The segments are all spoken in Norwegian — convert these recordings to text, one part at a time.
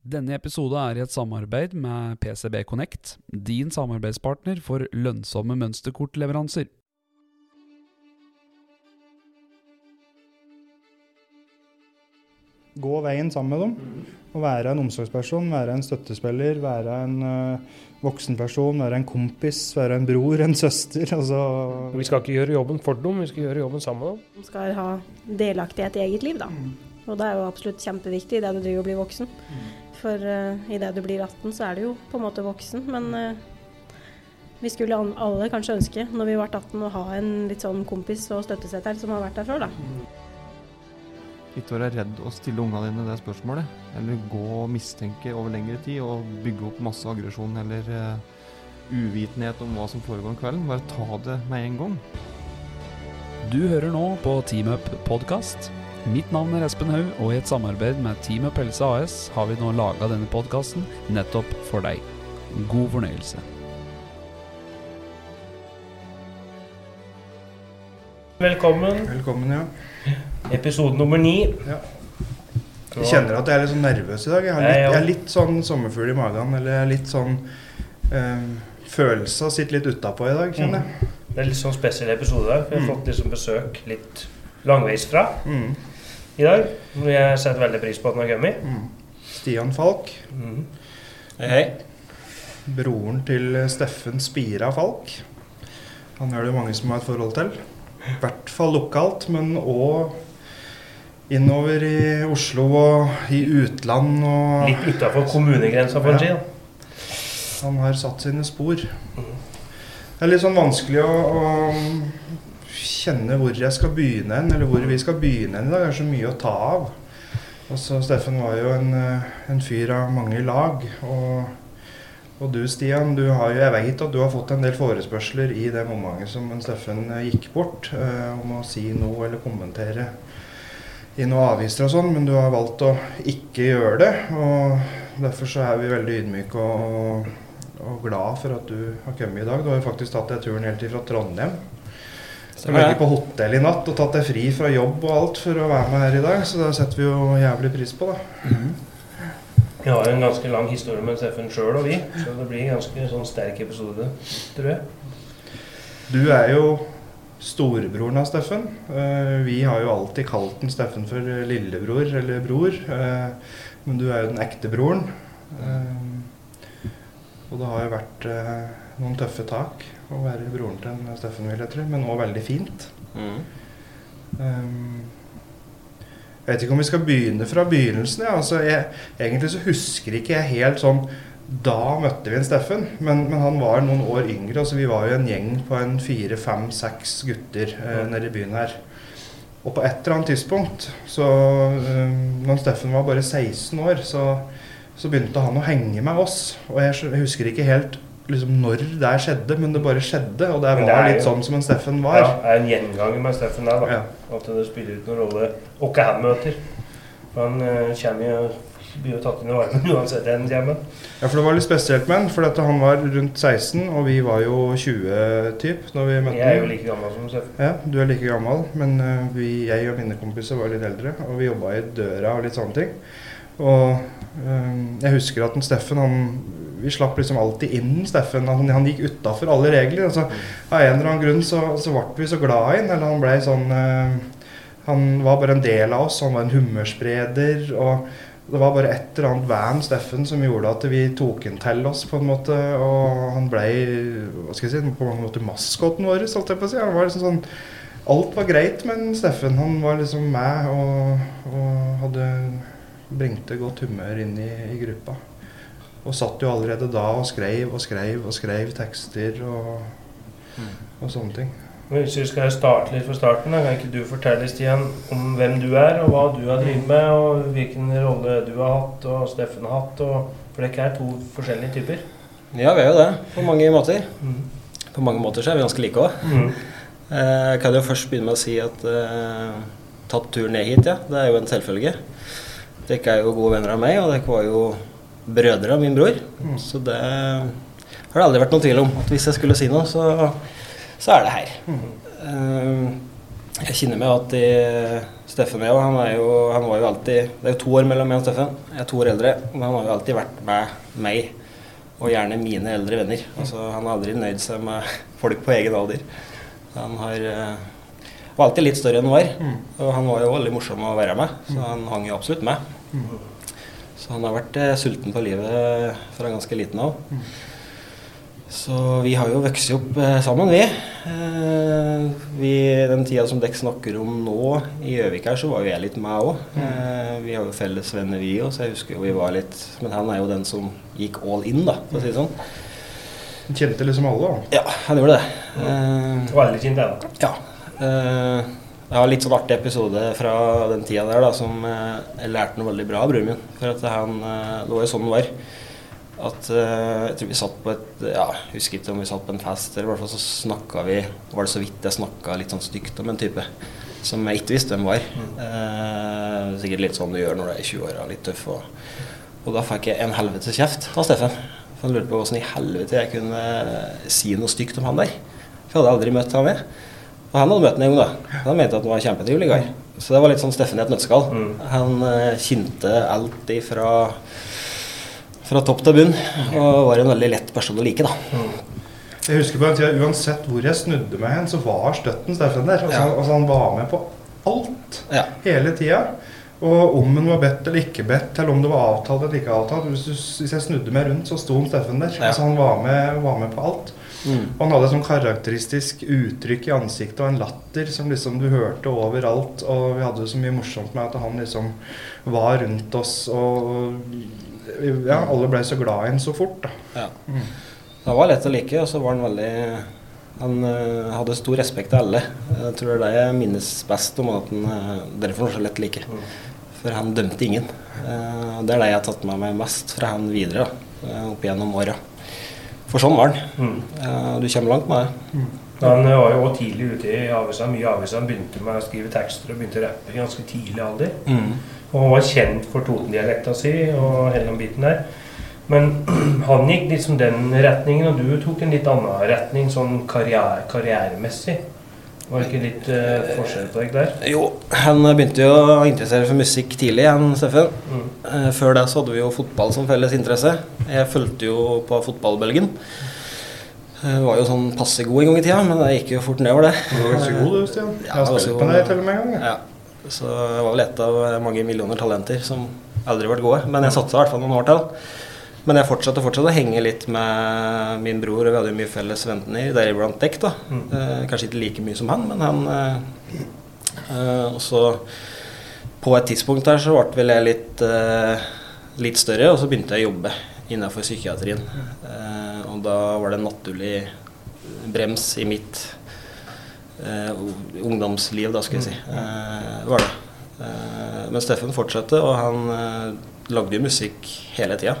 Denne episoden er i et samarbeid med PCB Connect, din samarbeidspartner for lønnsomme mønsterkortleveranser. Gå veien sammen med dem. Og være en omsorgsperson, være en støttespiller, være en uh, voksenperson, være en kompis, være en bror, en søster. Altså. Vi skal ikke gjøre jobben for dem, vi skal gjøre jobben sammen med dem. De skal ha delaktighet i eget liv, da. Og det er jo absolutt kjempeviktig idet du driver og blir voksen. For uh, idet du blir 18, så er du jo på en måte voksen. Men uh, vi skulle alle kanskje ønske, når vi ble 18, å ha en litt sånn kompis og støttesetter som har vært der før, da. Ikke være redd å stille ungene dine det spørsmålet. Eller gå og mistenke over lengre tid og bygge opp masse aggresjon eller uh, uvitenhet om hva som foregår om kvelden. Bare ta det med en gang. Du hører nå på Team Up podkast. Mitt navn er Espen Haug, og i et samarbeid med Team Pelse AS har vi nå laga denne podkasten nettopp for deg. God fornøyelse. Velkommen. Velkommen, ja. Episode nummer ni. Jeg kjenner at jeg er litt sånn nervøs i dag. Jeg, har litt, jeg er litt sånn sommerfugl i magen. Eller er litt sånn øh, Følelsa sitter litt utapå i dag, kjenner jeg. Det er litt sånn spesiell episode i dag. Vi har Mm. fått liksom besøk litt langveisfra Mm. I dag. Vi har sett veldig pris på at han har kommet. Mm. Stian Falk, Mm. Hei, hei. broren til Steffen Spira Falk. Han er det mange som har et forhold til. I hvert fall lokalt, men òg innover i Oslo og i utland. Og Litt utafor kommunegrensa, for å si. det. Han har satt sine spor. Mhm. Det er litt sånn vanskelig å, å kjenne hvor jeg skal begynne eller hvor vi skal begynne i dag. Det er så mye å ta av. Altså, Steffen var jo en, eh, en fyr av mange lag. Og, og du Stian, du har jo, jeg vet at du har fått en del forespørsler i det momentet som Steffen eh, gikk bort, eh, om å si noe eller kommentere i noen aviser og sånn, men du har valgt å ikke gjøre det. og Derfor så er vi veldig ydmyke og, og glad for at du har kommet i dag. Du har jo faktisk tatt deg turen helt fra Trondheim. Stemmer ligger på hotell i natt og tatt deg fri fra jobb og alt for å være med her i dag, så det setter vi jo jævlig pris på, da. Vi har jo en ganske lang historie med Steffen sjøl og vi, så det blir en ganske sånn sterk episode, tror jeg. Du er jo storebroren av Steffen. Eh, Vi har jo alltid kalt den Steffen for lillebror eller bror, eh, men du er jo den ekte broren. Eh, Og det har jo vært noen tøffe tak å være broren til en Steffen, vil jeg tro, men òg veldig fint. Mm. Um, jeg vet ikke om vi skal begynne fra begynnelsen. Ja. Altså, jeg, egentlig så husker ikke jeg helt sånn Da møtte vi en Steffen, men, men han var noen år yngre. Altså, vi var jo en gjeng på en fire, fem, seks gutter eh, nede i byen her. Og på et eller annet tidspunkt, så um, når Steffen var bare 16 år, så, så begynte han å henge med oss. Og jeg, jeg husker ikke helt liksom, når det skjedde, men det bare skjedde. Og det det var litt jo- sånn som en Steffen var. Ja, er en gjenganger med Steffen der, da. Ja. At det spiller ut noen rolle hvem han møter. For han uh, kommer jo blir jo tatt inn i varmen uansett han kommer. Ja, for det var litt spesielt med han, for dette, han var rundt 16, og vi var jo 20 typ når vi møtte Jeg er jo like gammel som Steffen. Ja, du er like gammel, men eh, vi, jeg og mine kompiser var litt eldre, og vi jobba i døra og litt sånne ting. Og eh, jeg husker at en Steffen, han vi slapp liksom alltid inn Steffen. Han, han gikk utafor alle regler. Altså, av en eller annen grunn så, så ble vi så glad i han, eller han ble sånn eh, Han var bare en del av oss. Han var en humørspreder. og det var bare et eller annet van Steffen som gjorde at vi tok han til oss, på en måte. Og han ble hva skal jeg si, på mange måter maskoten vår, holdt jeg på å si. Han var liksom sånn Alt var greit men Steffen. Han var liksom med og, og hadde bringte godt humør inn i, i gruppa. Og satt jo allerede da og skrev og skrev og skrev tekster og, og sånne ting. Men Hvis vi skal starte litt fra starten, da, kan ikke du fortelle Stian om hvem du er, og hva du har drevet med, og hvilken rolle du har hatt, og Steffen har hatt? Og, for dere er to forskjellige typer. Ja, vi er jo det, på mange måter. Mm. På mange måter så er vi ganske like òg. Mm. Jeg kan jo først begynne med å si at eh, tatt turen ned hit, ja. Det er jo en selvfølge. Dere er jo gode venner av meg, og dere var jo brødre av min bror. Mm. Så det har det aldri vært noen tvil om. At hvis jeg skulle si noe, så, så er det her. Mm. Eh, Jeg kjenner meg at i Steffen og jeg, han, er jo, han var jo alltid Det er jo to år mellom meg og Steffen. Jeg er to år eldre. Men han har jo alltid vært med meg, og gjerne mine eldre venner. Altså, han har aldri nøyd seg med folk på egen alder. Han har, eh, var alltid litt større enn han var. Og han var jo veldig morsom å være med, så han hang jo absolutt med. Så han har vært eh, sulten på livet fra ganske liten av. Så vi har jo vokst opp eh, sammen, vi. Eh, vi. Den tida som dere snakker om nå i Gjøvik her, så var jo jeg litt med òg. Eh, vi har jo felles venner, vi òg, så jeg husker jo vi var litt Men han er jo den som gikk all in, da, for å si det sånn. Han kjente liksom alle, da. Ja, han gjorde det. Eh, litt kjent, kjente da. ja. Eh, har litt sånn artig episode fra den tida der da, som eh, jeg lærte noe veldig bra av broren min. For at han, eh, det var jo sånn det var. At eh, jeg tror vi satt på et Ja, jeg husker ikke om vi satt på en fest, eller i hvert fall så snakka vi Var det så vidt jeg snakka litt sånn stygt om en type som jeg ikke visste hvem var. Eh, sikkert litt sånn du gjør når du er i 20-åra, litt tøff. Og, og da fikk jeg en helvetes kjeft av Steffen. For han lurte på åssen i helvete jeg kunne si noe stygt om han der. For jeg hadde aldri møtt han med. Og han hadde møtt ham en gang, da. Han mente at han var kjempetrivelig kar. Så det var litt sånn Steffen i et nøtteskall. Mm. Han eh, kjente alt ifra fra topp til bunn, og var en veldig lett person å like, da. Jeg husker på en tid, Uansett hvor jeg snudde meg hen, så var støtten Steffen der. Altså, Ja. altså, han var med på alt Ja. hele tida. Og om hun var bedt eller ikke bedt, eller om det var avtalt eller ikke avtalt Hvis, du, hvis jeg snudde meg rundt, så sto Steffen der. Ja. Altså, han var med, var med på alt. Mm. Og han hadde et sånn karakteristisk uttrykk i ansiktet og en latter som liksom du hørte overalt. Og vi hadde det så mye morsomt med at han liksom var rundt oss, og ja, alle ble så glad i ham så fort. da. Ja. Mm. Han var lett å like, og så var han veldig Han uh, hadde stor respekt av alle. Jeg tror det er det jeg minnes best om at han uh, Derfor var så lett like. For han dømte ingen. Uh, det er det jeg har tatt med meg mest fra han videre, da, eh, opp gjennom åra. For sånn var han. Mm. Eh, du kommer langt med det. Han eh, var jo også tidlig ute i avisa, mye avisa. Han begynte med å skrive tekster og begynte å rappe i ganske tidlig alder. Og han var kjent for Toten-dialekta si og hele den biten der. Men han gikk liksom den retningen, og du tok en litt annen retning sånn karriere, karrieremessig. Var det ikke litt uh, forskjell på deg der? Jo, han begynte jo å interessere seg for musikk tidlig, han Steffen. Mm. Uh, Før det så hadde vi jo fotball som felles interesse. Jeg fulgte jo på fotballbølgen. Jeg var jo sånn passe god en gang i tida, men det gikk jo fort nedover, det. Du var ganske god du, Stian. Ja, Jeg har spilt med deg til og med en gang. Ja. Så jeg var vel et av mange millioner talenter som aldri ble gode. Men jeg satsa i hvert fall noen år til. Men jeg fortsatte fortsatt å henge litt med min bror, og vi hadde jo mye felles venner, deriblant dekk. da. Mm. Eh, kanskje ikke like mye som han, men han eh, eh, Og så på et tidspunkt der så ble vel jeg litt, eh, litt større, og så begynte jeg å jobbe innenfor psykiatrien. Eh, og da var det en naturlig brems i mitt eh, ungdomsliv, da, skal jeg si. Eh, var det. Eh, men Steffen fortsatte, og han lagde jo musikk hele tida.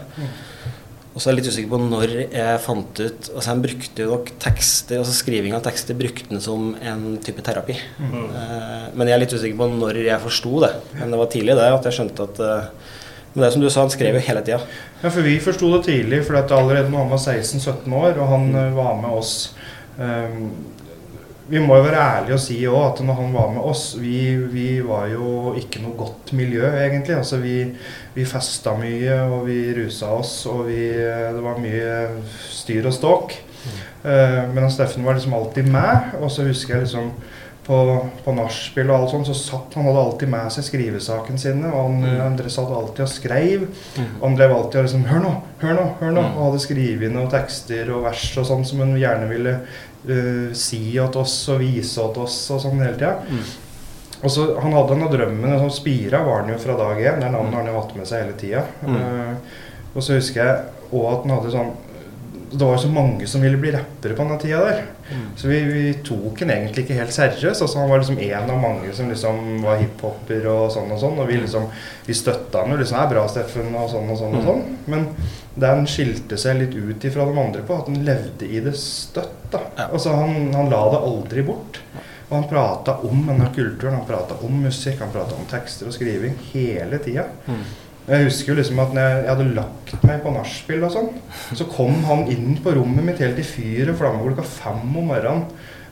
Og så er jeg litt usikker på når jeg fant ut altså Han brukte jo nok tekster, altså skriving av tekster brukte han som en type terapi. Eh, men jeg er litt usikker på når jeg forsto det. Men det var tidlig det at jeg skjønte at eh, Men det er som du sa, han skrev jo hele tida. Ja, for vi forsto det tidlig, for allerede når han var 16-17 år, og han eh, var med oss Vi må jo være ærlige og si òg at når han var med oss vi, vi var jo ikke noe godt miljø, egentlig. Altså vi, vi festa mye, og vi rusa oss, og vi, det var mye styr og ståk. Eh, men Steffen var liksom alltid med, og så husker jeg liksom på, på nachspiel og alt sånt, så satt han hadde alltid med seg skrivesakene sine. Og han, Mm. han satt alltid og skrev. Og han drev alltid og liksom Hør nå, hør nå, hør nå. Mm. Og hadde skrevet noen tekster og vers og sånn som han gjerne ville eh, si til oss og vise til oss og sånn hele tida. Mm. Og så Han hadde denne drømmen. og sånn Spira var han jo fra dag én. Det navnet har han jo hatt med seg hele tida. Mm. Uh, og så husker jeg òg at han hadde sånn Det var jo så mange som ville bli rappere på denne tida der. Mm. Så vi, vi tok han egentlig ikke helt seriøst. Altså, han var liksom en av mange som liksom var hiphoper og sånn og sånn. Og vi liksom vi støtta han jo liksom er bra, Steffen', og sånn og sånn. og Mm. sånn. Men den skilte seg litt ut ifra de andre på, at han levde i det støtt. da. Ja. Altså, han, han la det aldri bort. Og han prata om denne kulturen, han prata om musikk, han prata om tekster og skriving hele tida. Mm. Jeg husker jo liksom at når jeg, hadde lagt meg på nachspiel og sånn, så kom han inn på rommet mitt helt i fyr og flamme klokka fem om morgenen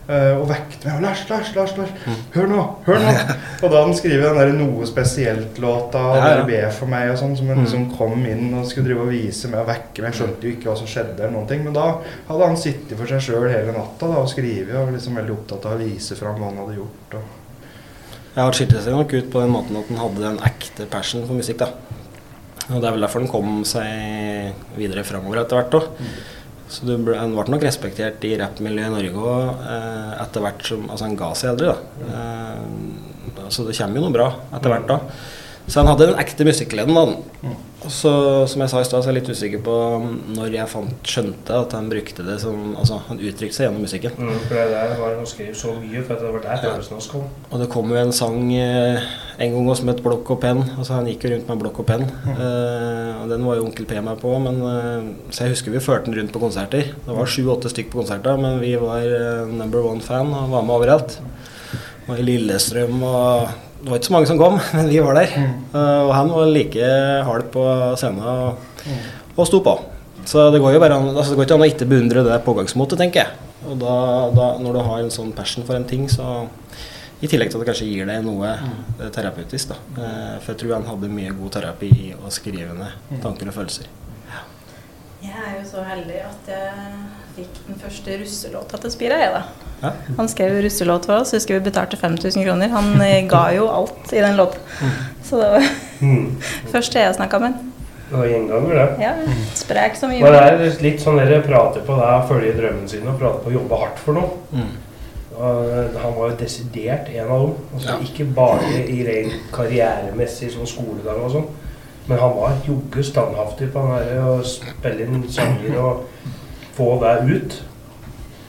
eh, og vekket meg. 'Lars, Lars, Lars, Lars, hør nå! Hør nå!' og da hadde han skrevet den der Noe spesielt-låta, og Ja, ja. be for meg og sånn, som han liksom kom inn og skulle drive og vise meg og vekke meg. Jeg skjønte jo ikke hva som skjedde, eller noen ting, men da hadde han sittet for seg sjøl hele natta da, og skrevet, og var liksom veldig opptatt av å vise fram hva han hadde gjort. Og Ja, han skilte seg nok ut på den måten at han hadde en ekte passion for musikk. da. Og Det er vel derfor den kom seg videre framover etter hvert. da. Så du ble, Han ble nok respektert i rappmiljøet i Norge òg eh, etter hvert som altså han ga seg aldri. da. Eh, så det kommer jo noe bra etter hvert da. Så han hadde den ekte musikkgleden. da. Og så, som jeg sa i stad, så er jeg litt usikker på når jeg fant, skjønte at han brukte det som Altså, han uttrykte seg gjennom musikken. Mm, for det der var Han skrev så mye, for det var der følelsen hans kom. Og det kom jo en sang eh, en gang også som het 'Blokk og penn'. Altså Han gikk jo rundt med blokk og penn. Eh, og Den var jo Onkel P meg på, men eh, så jeg husker vi førte den rundt på konserter. Det var sju-åtte stykk på konserter, men vi var eh, number one-fan og var med overalt. Og i Lillestrøm og Det var ikke så mange som kom, men vi var der. Eh, og han var like hard på scenen og, og sto på. Så det går jo bare an, altså det går ikke an å ikke beundre det pågangsmotet, tenker jeg. Og da, da, når du har en sånn passion for en ting, så i tillegg til at det kanskje gir deg noe eh, terapeutisk. da. Eh, For jeg tror han hadde mye god terapi i å skrive ned tanker og følelser. Jeg er jo så heldig at jeg fikk den første russelåta til Spira, jeg, da. Ja. Han skrev russelåt for oss. Husker vi betalte 5000 kroner. Han eh, ga jo alt i den låten. Så det var Mm. første jeg snakka med han. Det var gjenganger, det. Ja, sprek som Men det er litt sånn dere prater på det, følge drømmen sin og prater på å jobbe hardt for noe. Mm. Og han var jo desidert en av dem. Altså, Ja. Ikke bare i ren karrieremessig sånn skoledag og sånn, men han var jogge standhaftig på han der å spille inn sanger og få det ut.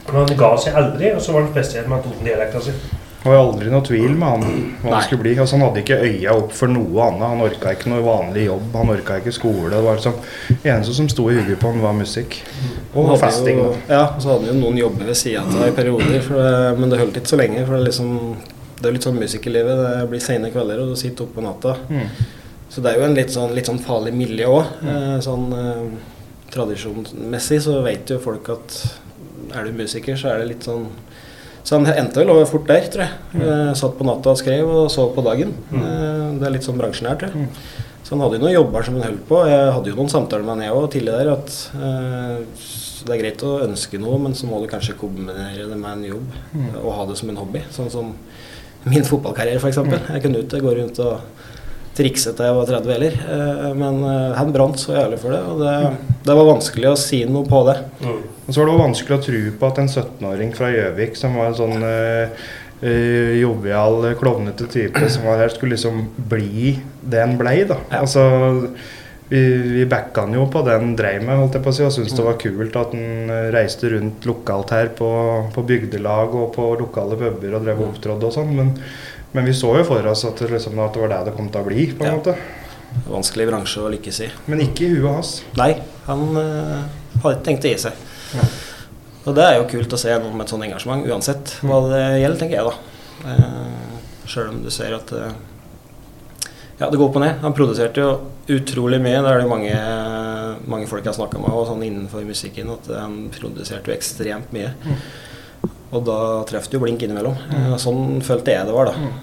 Men han ga seg aldri, og så var han spesielt med Toten-dialekta si. Det var aldri noe tvil med han hva han skulle bli. Altså, han hadde ikke øya opp for noe annet. Han orka ikke noe vanlig jobb, han orka ikke skole. Det var liksom, det eneste som sto i hodet på han, var musikk. Og festing. Jo, ja, og så hadde jo noen jobber ved sida av i perioder, for det, men det holdt ikke så lenge. For det er liksom det er litt sånn musikerlivet. Det blir sene kvelder, og du sitter oppe på natta. Mm. Så det er jo en litt sånn, litt sånn farlig miljø òg. Mm. sånn eh, tradisjonsmessig så vet jo folk at er du musiker, så er det litt sånn Så han endte vel over fort der, tror jeg. Mm. satt på natta og skrev, og sov på dagen. Eh, det er litt sånn bransjen her, tror jeg. Så han hadde jo noen jobber som han holdt på. Jeg hadde jo noen samtaler med han jeg òg tidligere der at eh, det er greit å ønske noe, men så må du kanskje kombinere det med en jobb og ha det som en hobby. Sånn som min fotballkarriere, f.eks. Jeg kunne ikke gå rundt og trikse til jeg var 30 heller. Eh, Men eh, han brant så jævlig for det, og det, det var vanskelig å si noe på det. Mm. Og så var det vanskelig å tro på at en 17-åring fra Gjøvik, som var en sånn eh, eh, jovial, klovnete type som var her, skulle liksom bli det en blei, da. Ja. Altså, vi, vi backa han jo på det han dreiv med, holdt jeg på å si, og syntes det var kult at han reiste rundt lokalt her på, på bygdelag og på lokale puber og drev og opptrådde og sånn. Men, men vi så jo for oss at det, liksom, at det var det det kom til å bli, på en Ja. måte. Vanskelig bransje å lykkes i. Men ikke i huet hans. Nei, han øh, hadde ikke tenkt å gi seg. Og det er jo kult å se noen med et sånt engasjement, uansett hva det gjelder, tenker jeg da. Eh, Sjøl om du ser at eh, ja, det går opp og ned. Han produserte jo utrolig mye. Det er det jo mange, mange folk jeg har snakka med og sånn innenfor musikken, at han produserte jo ekstremt mye. Og da traff det jo blink innimellom. Mm. sånn følte jeg det var, da. Mm.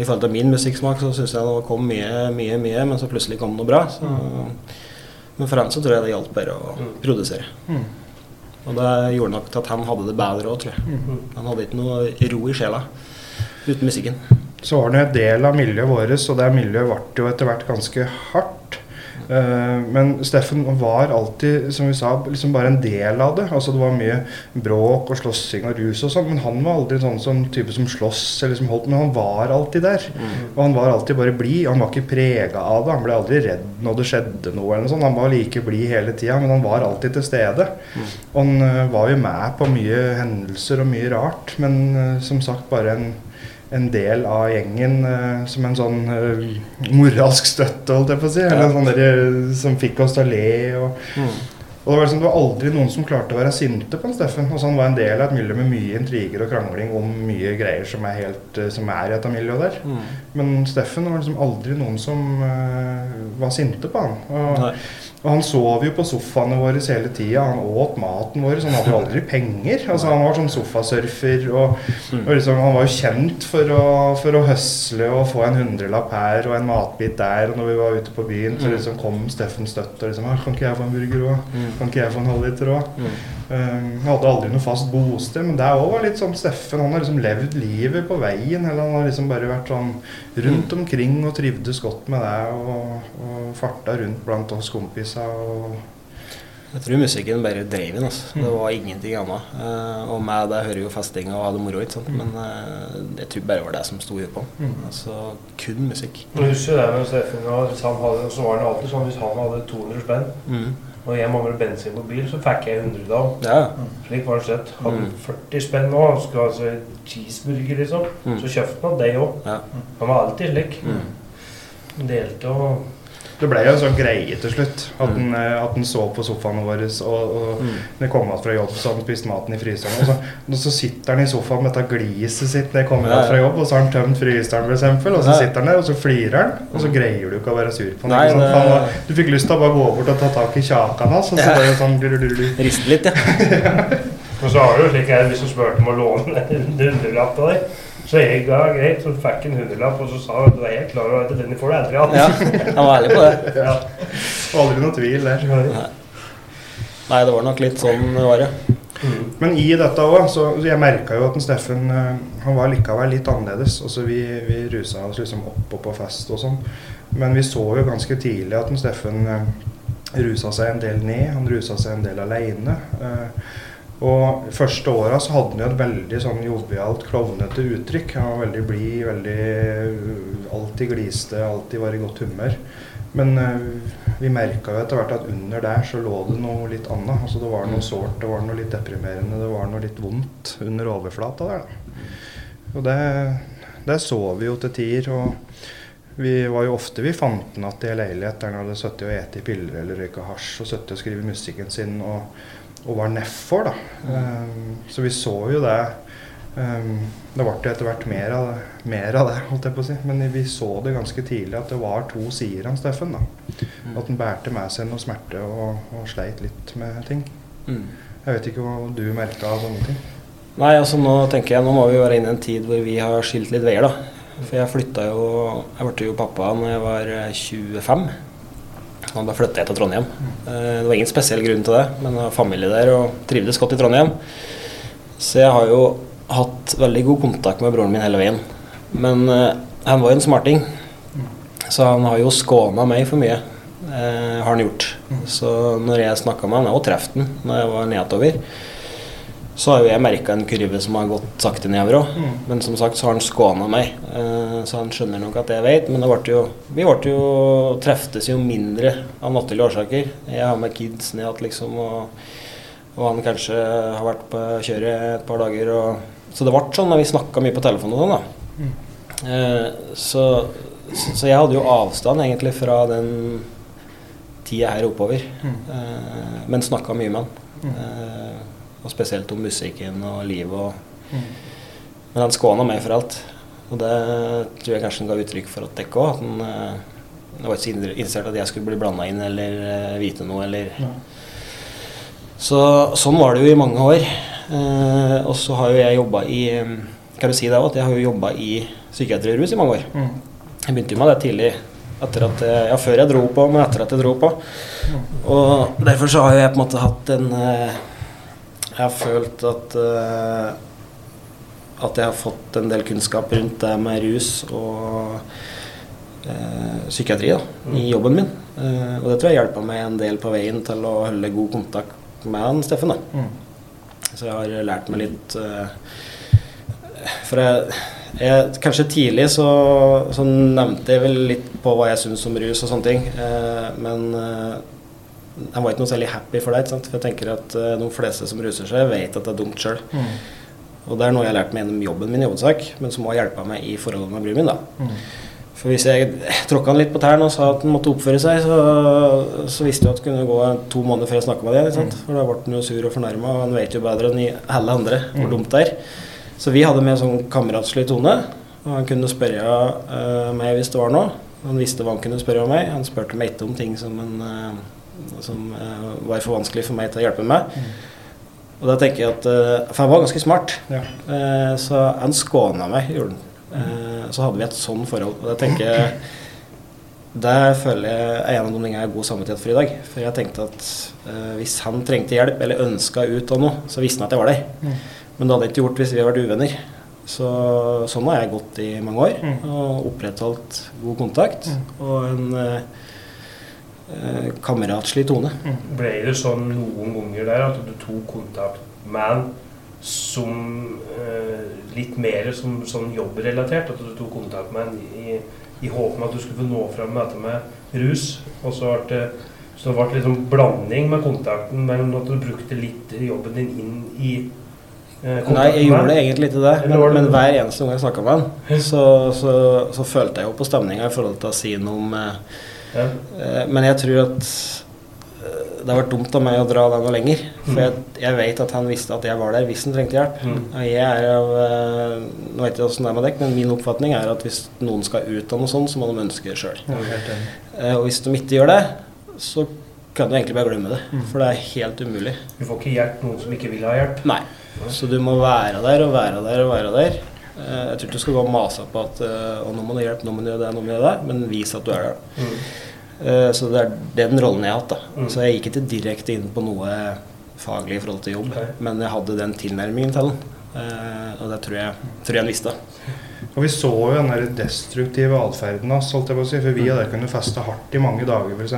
I forhold til min musikksmak så syns jeg det kom mye, mye, mye, men så plutselig kom det noe bra. Så, men for ham så tror jeg det hjalp bare å produsere. Mm. Og det gjorde nok til at han hadde det bedre òg, tror jeg. Han hadde ikke noe ro i sjela uten musikken. så var det en del av miljøet vårt, og det miljøet ble jo etter hvert ganske hardt. Eh, men Steffen var alltid, som vi sa, liksom bare en del av det. Altså Det var mye bråk og slåssing og rus og sånn, men han var aldri sånn som type som slåss, eller som holdt, men han var alltid der. Og han var alltid bare blid. Han var ikke prega av det. Han ble aldri redd når det skjedde noe. eller noe sånt. Han var like blid hele tida, men han var alltid til stede. Og han eh, var jo med på mye hendelser og mye rart, men eh, som sagt bare en en del av gjengen uh, som en sånn uh, moralsk støtte, holdt jeg på å si. Eller sånn der, eh, som fikk oss til å le. Og, og det var liksom, det var aldri noen som klarte å være sinte på en Steffen. Altså, han var en del av et miljø med mye intriger og krangling om mye greier som er, helt, uh, som er i dette miljøet der. Men Steffen var liksom aldri noen som var sinte på han. Og Nei. Og han sov jo på sofaene våre hele tida. Han åt maten vår, så han hadde jo aldri penger. Altså Han var sånn sofasurfer, og, og liksom, han var jo kjent for å, for å høsle og få en hundrelapp her og en matbit der. Og når vi var ute på byen, så liksom kom Steffen støtt og liksom «Ah, 'Kan ikke jeg få en burger òg? Kan ikke jeg få en halvliter òg?' Han hadde aldri noe fast bosted, men det òg var litt sånn Steffen. Han har liksom levd livet på veien. Eller han har liksom bare vært sånn rundt omkring og trivdes godt med det. Og, og farta rundt blant oss kompiser. Og Jeg tror musikken bare drev inn. Altså. Det var ingenting annet. Eh, og med det hører jo festing og ha det moro. ikke sant? Men eh, jeg tror bare det var det som sto i på. Altså kun musikk. Jeg husker det med Steffen, hvis han hadde, så var han alltid sånn hvis han hadde 200 spenn, Mm. Og jeg mangler bensin på bil, så fikk jeg 100 da. Ja. Slik var det sett. Hadde Mm. 40 spenn nå, han skulle ha seg cheeseburger, liksom, Mm. så kjøpte han det òg. Ja. Han var alltid slik. Mm. Delte og det ble jo en sånn greie til slutt. At han, mm. sov så på sofaen vår, Og, og Mm. når jeg kom igjen fra jobb, så hadde han spist maten i fryseren. Og så, og så sitter han i sofaen med dette gliset sitt når jeg kommer igjen fra jobb, og så har han tømt fryseren, f.eks., Og så sitter han der, og så flirer han, og så greier du ikke å være sur på han. Nei, det- han du fikk lyst til å bare gå bort og ta tak i kjakan hans, og så Ja. bare sånn. Riste litt, ja. Og så har du jo slik her, hvis du spurte om å låne en hundrelapp av deg, så jeg ga greit, så fikk han hundrelapp, og så sa han at du er helt klar over at denne får du aldri av. ja. Han var ærlig på det. Ja. Aldri noe tvil der. Nei, det var nok litt sånn det var, ja. Mm. Men i dette òg, så så jeg merka jo at en Steffen eh, han var likevel litt annerledes. Altså vi, vi rusa oss liksom opp og på fest og sånn. Men vi så jo ganske tidlig at en Steffen eh, rusa seg en del ned. Han rusa seg en del aleine. Eh, og første åra så hadde han jo et veldig sånn jovialt, klovnete uttrykk. Han var veldig blid, veldig uh, Alltid gliste, alltid var i godt humør. Men eh, vi merka jo etter hvert at under der så lå det noe litt annet. Altså det var noe sårt, det var noe litt deprimerende, det var noe litt vondt under overflata der. Da. Og det, det så vi jo til tider. Og vi var jo ofte vi fant den igjen i leilighet der han hadde sittet og spist piller eller røyka hasj og sittet og skrevet musikken sin og, og var nedfor, da. Um, så vi så jo det. Um, det ble etter hvert mer av det, mer av det, holdt jeg på å si. Men vi så det ganske tidlig at det var to sider av Steffen. da. At han bærte med seg noe smerte og, og sleit litt med ting. Mm. Jeg vet ikke hva du merka av sånne ting. Nei, altså nå tenker jeg, nå må vi være inne i en tid hvor vi har skilt litt veier, da. For jeg flytta jo Jeg ble jo pappa når jeg var eh, 25. Og da flytta jeg til Trondheim. Eh, Det var ingen spesiell grunn til det, men jeg har familie der og trivdes godt i Trondheim. Så jeg har jo hatt veldig god kontakt med broren min hele veien. Men uh, han var jo en smarting, så han har jo skåna meg for mye. Uh, har han gjort. Så når jeg snakka med han, og traff han når jeg var nedover, så har jo jeg merka en kurve som har gått sakte nedover òg. Men som sagt så har han skåna meg, eh, så han skjønner nok at jeg vet. Men det ble jo, vi ble jo, treftes jo mindre av naturlige årsaker. Jeg har med kids ned liksom, og, og han kanskje har vært på kjøret et par dager. Og, så det ble sånn når vi snakka mye på telefon og sånn, da. Eh, så, så, jeg hadde jo avstand egentlig fra den tida her oppover. Eh, men snakka mye med han. Eh, og spesielt om musikken og livet. Og, Men han skåna meg for alt. Og det tror jeg kanskje han ga uttrykk for at dere òg. At han eh, var ikke så interessert at jeg skulle bli blanda inn eller eh, vite noe eller Så sånn var det jo i mange år. Eh, og så har jo jeg jobba i eh, Kan du si det òg, at jeg har jo jobba i psykiatri og rus i mange år. Jeg begynte jo med det tidlig. At jeg, ja, før jeg dro på, men etter at jeg dro på. Og derfor så har jeg på en måte hatt en eh, Jeg har følt at uh, At jeg har fått en del kunnskap rundt det med rus og uh, psykiatri da, i jobben min. Uh, og det tror jeg hjelper meg en del på veien til å holde god kontakt med han Steffen. da. Så jeg har lært meg litt For jeg, jeg, kanskje tidlig så, så nevnte jeg vel litt på hva jeg syns om rus og sånne ting. Men jeg var ikke noe særlig happy for det. For jeg tenker at eh, de fleste som ruser seg, vet at det er dumt sjøl. Og det er noe jeg har lært meg gjennom jobben min i hovedsak, men som har hjulpet meg i forholdet med bruden min. da. For hvis jeg tråkka han litt på tærne og sa at han måtte oppføre seg, så, så visste jeg at det kunne gå to måneder før jeg snakka med deg. sant? For da ble han jo sur og fornærma, og han vet jo bedre enn alle andre hvor dumt det er. Så vi hadde med sånn kameratslig tone, og han kunne spørre uh, meg hvis det var noe. Han visste hva han kunne spørre meg. Han spurte meg ikke om ting som han, eh, som eh, var for vanskelig for meg til å hjelpe med. Og da tenker jeg at eh, For han var ganske smart, Ja. eh, så han skåna meg, han. Eh, så hadde vi et sånn forhold. Og da tenker jeg Det føler jeg er en av de tingene jeg har god samvittighet for i dag. For jeg tenkte at eh, hvis han trengte hjelp, eller ønska ut av noe, så visste han at jeg var der. Mm. Men det hadde jeg ikke gjort hvis vi hadde vært uvenner. Så sånn har jeg gått i mange år. Mm. Og opprettholdt god kontakt. Og en eh, eh, kameratslig tone. Ble det sånn noen ganger der at du tok kontakt med han som eh, litt mer som sånn jobbrelatert? At du tok kontakt med han i, i håp om at du skulle få nå fram med dette med rus? Og så ble det så det ble liksom blanding med kontakten mellom at du brukte litt jobben din inn i eh, kontakten Nei, jeg gjorde det egentlig ikke det. Men, men hver eneste gang jeg snakka med han, så, så, så følte jeg jo på stemninga i forhold til å si noe om eh, Ja. eh, Men jeg tror at eh, det har vært dumt av meg å dra den noe lenger. For jeg, jeg vet at han visste at jeg var der hvis han trengte hjelp. Mm. Og jeg er av eh, Nå vet jeg åssen det er med dekk, men min oppfatning er at hvis noen skal ut av noe sånt, så må de ønske det sjøl. Ja, og hvis de ikke gjør det, så kan du egentlig bare glemme det. Mm. For det er helt umulig. Du får ikke hjelp noen som ikke vil ha hjelp. Nei. Så du må være der og være der og være der. Eh, Jeg tror ikke du skal gå og mase på at eh, å, nå må du hjelpe, nå må du gjøre det, nå må du gjøre det, men vis at du er der. Mm. Eh, Så det er den rollen jeg har hatt. da. Mm. Så jeg gikk ikke direkte inn på noe faglig i forhold til jobb, okay. men jeg hadde den tilnærmingen til den. Og det tror jeg, tror jeg han visste. Og vi så jo den der destruktive atferden hans, holdt jeg på å si. For vi hadde kunnet feste hardt i mange dager, f.eks.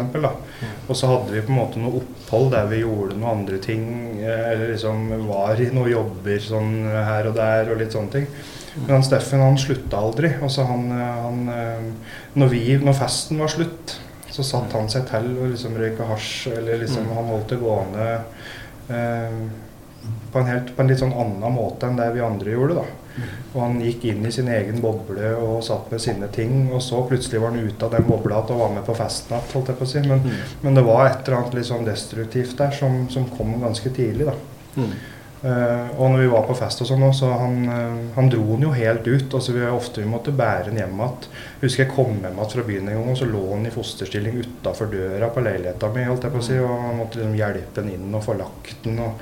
Og så hadde vi på en måte noe opphold der vi gjorde noen andre ting. Eller liksom var i noen jobber sånn her og der og litt sånne ting. Men han Steffen han slutta aldri. Altså han, eh, han eh, når, vi, når festen var slutt, så satt han seg til og liksom røyka hasj. Eller liksom Mm. han holdt det gående eh, på, en helt, på en litt sånn annen måte enn det vi andre gjorde. da. Og han gikk inn i sin egen boble og satt med sine ting. Og så plutselig var han ute av den bobla og var med på festen igjen, holdt jeg på å si. Men, men det var et eller annet sånn destruktivt der som, som kom ganske tidlig, da. Mm. Eh, og når vi var på fest og sånn, så han, uh, han dro den jo helt ut. Altså vi ofte vi måtte bære den hjem igjen. Husker jeg kom hjem igjen fra byen en gang, og så lå han i fosterstilling utafor døra på leiligheta mi. holdt jeg på å si, Og han måtte liksom hjelpe den inn og få lagt den. og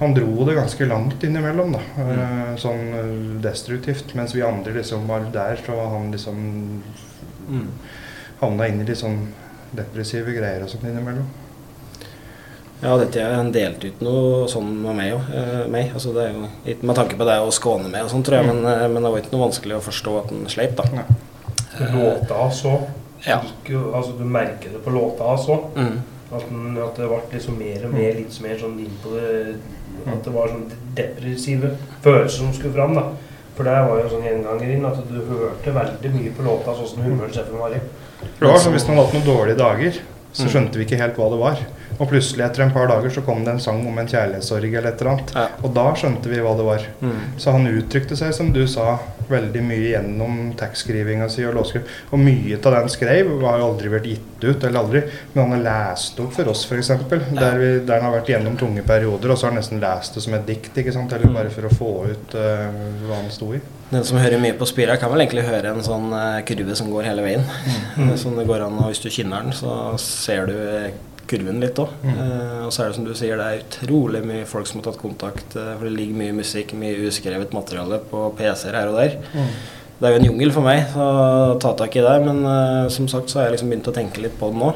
han dro det ganske langt innimellom, da. eh, sånn destruktivt. Mens vi andre liksom var der, så var han liksom Mm. havna inn i litt sånn depressive greier og sånt innimellom. Ja, dette er han delt ut noe sånn med meg òg. Eh. Altså, det er jo litt med tanke på det å skåne med og sånn, tror jeg, men, eh, men det var ikke noe vanskelig å forstå at han sleip, da. Nei. Låta så. Ja. Altså, du merker det på låta så. Mm. At, den, at det ble liksom mer og mer litt mer sånn inn på det At det var sånn depressive følelser som skulle fram. da For det var jo sånn gjenganger inn at du hørte veldig mye på låta sånn som humøret Steffen var i. Det var som Hvis man hadde hatt noen dårlige dager, så Mm. skjønte vi ikke helt hva det var. Og plutselig etter en par dager så kom det en sang om en kjærlighetssorg eller et eller annet. Ja. Og da skjønte vi hva det var. Mm. Så han uttrykte seg, som du sa, veldig mye gjennom tekstskrivinga si og låtskriv. Og mye av det han skrev, har jo aldri vært gitt ut, eller aldri. Men han har lest opp for oss, f.eks. Der, vi- der han har vært gjennom tunge perioder, og så har han nesten lest det som et dikt. ikke sant? Eller bare for å få ut uh, hva han sto i. Den som hører mye på Spira, kan vel egentlig høre en sånn eh, kurve som går hele veien. Mm. som det går an, og Hvis du kinner den, så ser du eh, kurven litt òg. Mm. og så er det som du sier, det er utrolig mye folk som har tatt kontakt. eh, for det ligger mye musikk, mye uskrevet materiale på PC-er her og der. Det er jo en jungel for meg å ta tak i det, men eh, som sagt så har jeg liksom begynt å tenke litt på det nå.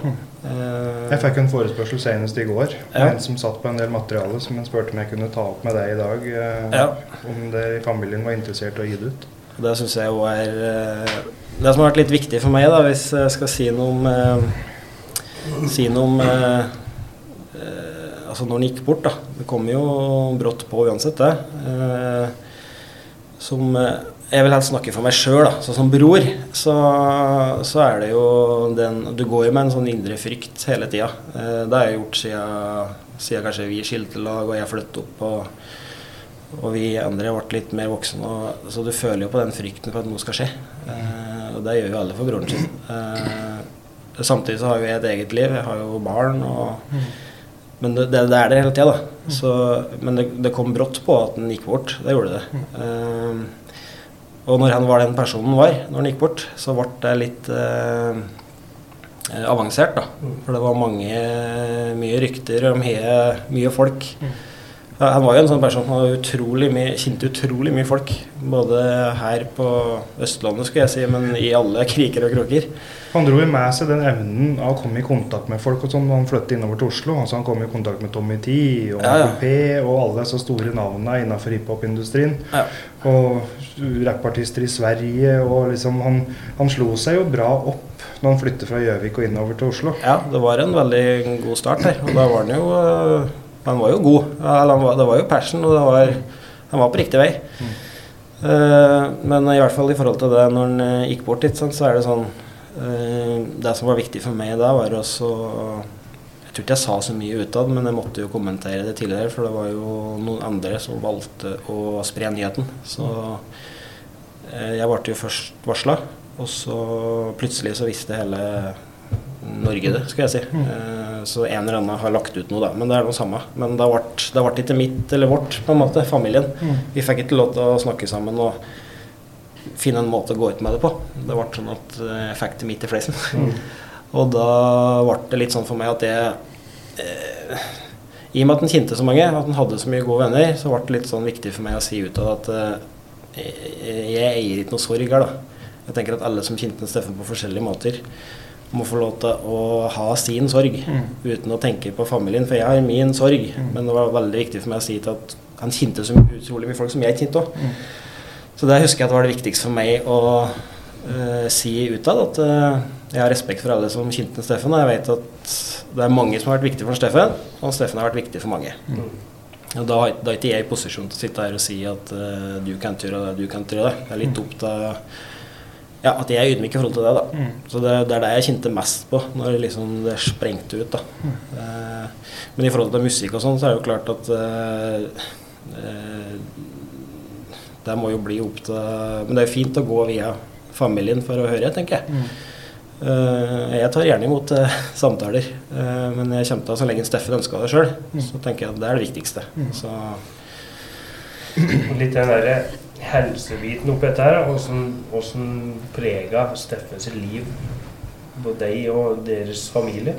Eh, Jeg fikk en forespørsel senest i går. Ja. En som satt på en del materiale som en spurte om jeg kunne ta opp med deg i dag. eh, Ja. Om det i familien var interessert i å gi det ut. Det syns jeg òg er eh, Det som har vært litt viktig for meg, da, hvis jeg skal si noe om eh, Si noe om eh, eh, Altså når han gikk bort, da. Det kommer jo brått på uansett, det. Eh, som jeg vil helst snakke for meg sjøl. Så som bror, så, så er det jo den Du går jo med en sånn indre frykt hele tida. Det har jeg gjort siden, siden kanskje vi skilte lag og jeg flyttet opp. og og vi andre ble litt mer voksne. Og, så du føler jo på den frykten for at noe skal skje. Eh, og det gjør jo alle for broren sin. Eh, samtidig så har jo jeg et eget liv. Jeg har jo barn. Og, men det, det, er det hele tida, da. Så, men det, det kom brått på at den gikk bort. Det gjorde det. Eh, og når han var den personen var, når han gikk bort, så ble det litt eh, avansert, da. For det var mange, mye rykter og mye, mye folk. Ja, Han var jo en sånn person som utrolig mye, kjente utrolig mye folk. Både her på Østlandet, skulle jeg si, men i alle kriker og kroker. Han dro jo med seg den evnen av å komme i kontakt med folk og sånn han flyttet innover til Oslo. Altså Han kom i kontakt med Tommy T og Ja, ja. P og alle disse store navnene innenfor hiphop-industrien. Ja. Og rappartister i Sverige og liksom han, han slo seg jo bra opp når han flyttet fra Gjøvik og innover til Oslo. Ja, det var en veldig god start her. Og da var han jo øh, Han var jo god. Eller han var, det var jo passion, og det var, han var på riktig vei. Eh, men i hvert fall i forhold til det når han eh, gikk bort dit, sånn, så er det sånn eh, Det som var viktig for meg da, var også Jeg tror ikke jeg sa så mye utad, men jeg måtte jo kommentere det tidligere, for det var jo noen andre som valgte å spre nyheten. Så eh, jeg ble jo først varsla, og så plutselig så visste hele Norge det, skal jeg si. Eh, så en eller annen har lagt ut noe, da. Men det er noe samme. Men det ble, det ble ikke mitt eller vårt, på en måte. Familien. Vi fikk ikke lov til å snakke sammen og finne en måte å gå ut med det på. Det ble sånn at eh, jeg fikk det midt i fleisen. og da ble det litt sånn for meg at jeg eh, I og med at han kjente så mange, at han hadde så mye gode venner, så ble det litt sånn viktig for meg å si utad at eh, jeg, eier ikke noe sorg her, da. Jeg tenker at alle som kjente Steffen på forskjellige måter, må få lov til å ha sin sorg uten å tenke på familien. For jeg har min sorg, men det var veldig viktig for meg å si at han kjente så utrolig mye folk som jeg kjente òg. Så det husker jeg at var det viktigste for meg å uh, si utad. At uh, jeg har respekt for alle som kjente Steffen. Og jeg vet at det er mange som har vært viktige for Steffen, og Steffen har vært viktig for mange. Og da, da er ikke jeg i posisjon til å sitte her og si at uh, du kan ikke gjøre det, du kan ikke gjøre det. Det er litt opp til ja, at jeg er ydmyk i forhold til det. da. Så det, det er det jeg kjente mest på når liksom det sprengte ut. da. Eh, men i forhold til musikk og sånn, så er det jo klart at uh, Det må jo bli opp til Men det er jo fint å gå via familien for å høre, tenker jeg. Eh, jeg tar gjerne imot eh, samtaler, eh, men jeg kommer til å, så lenge Steffen ønsker det sjøl, så tenker jeg at det er det viktigste. Så Litt den derre helsebiten oppi dette her, åssen prega Steffens liv på deg og deres familie.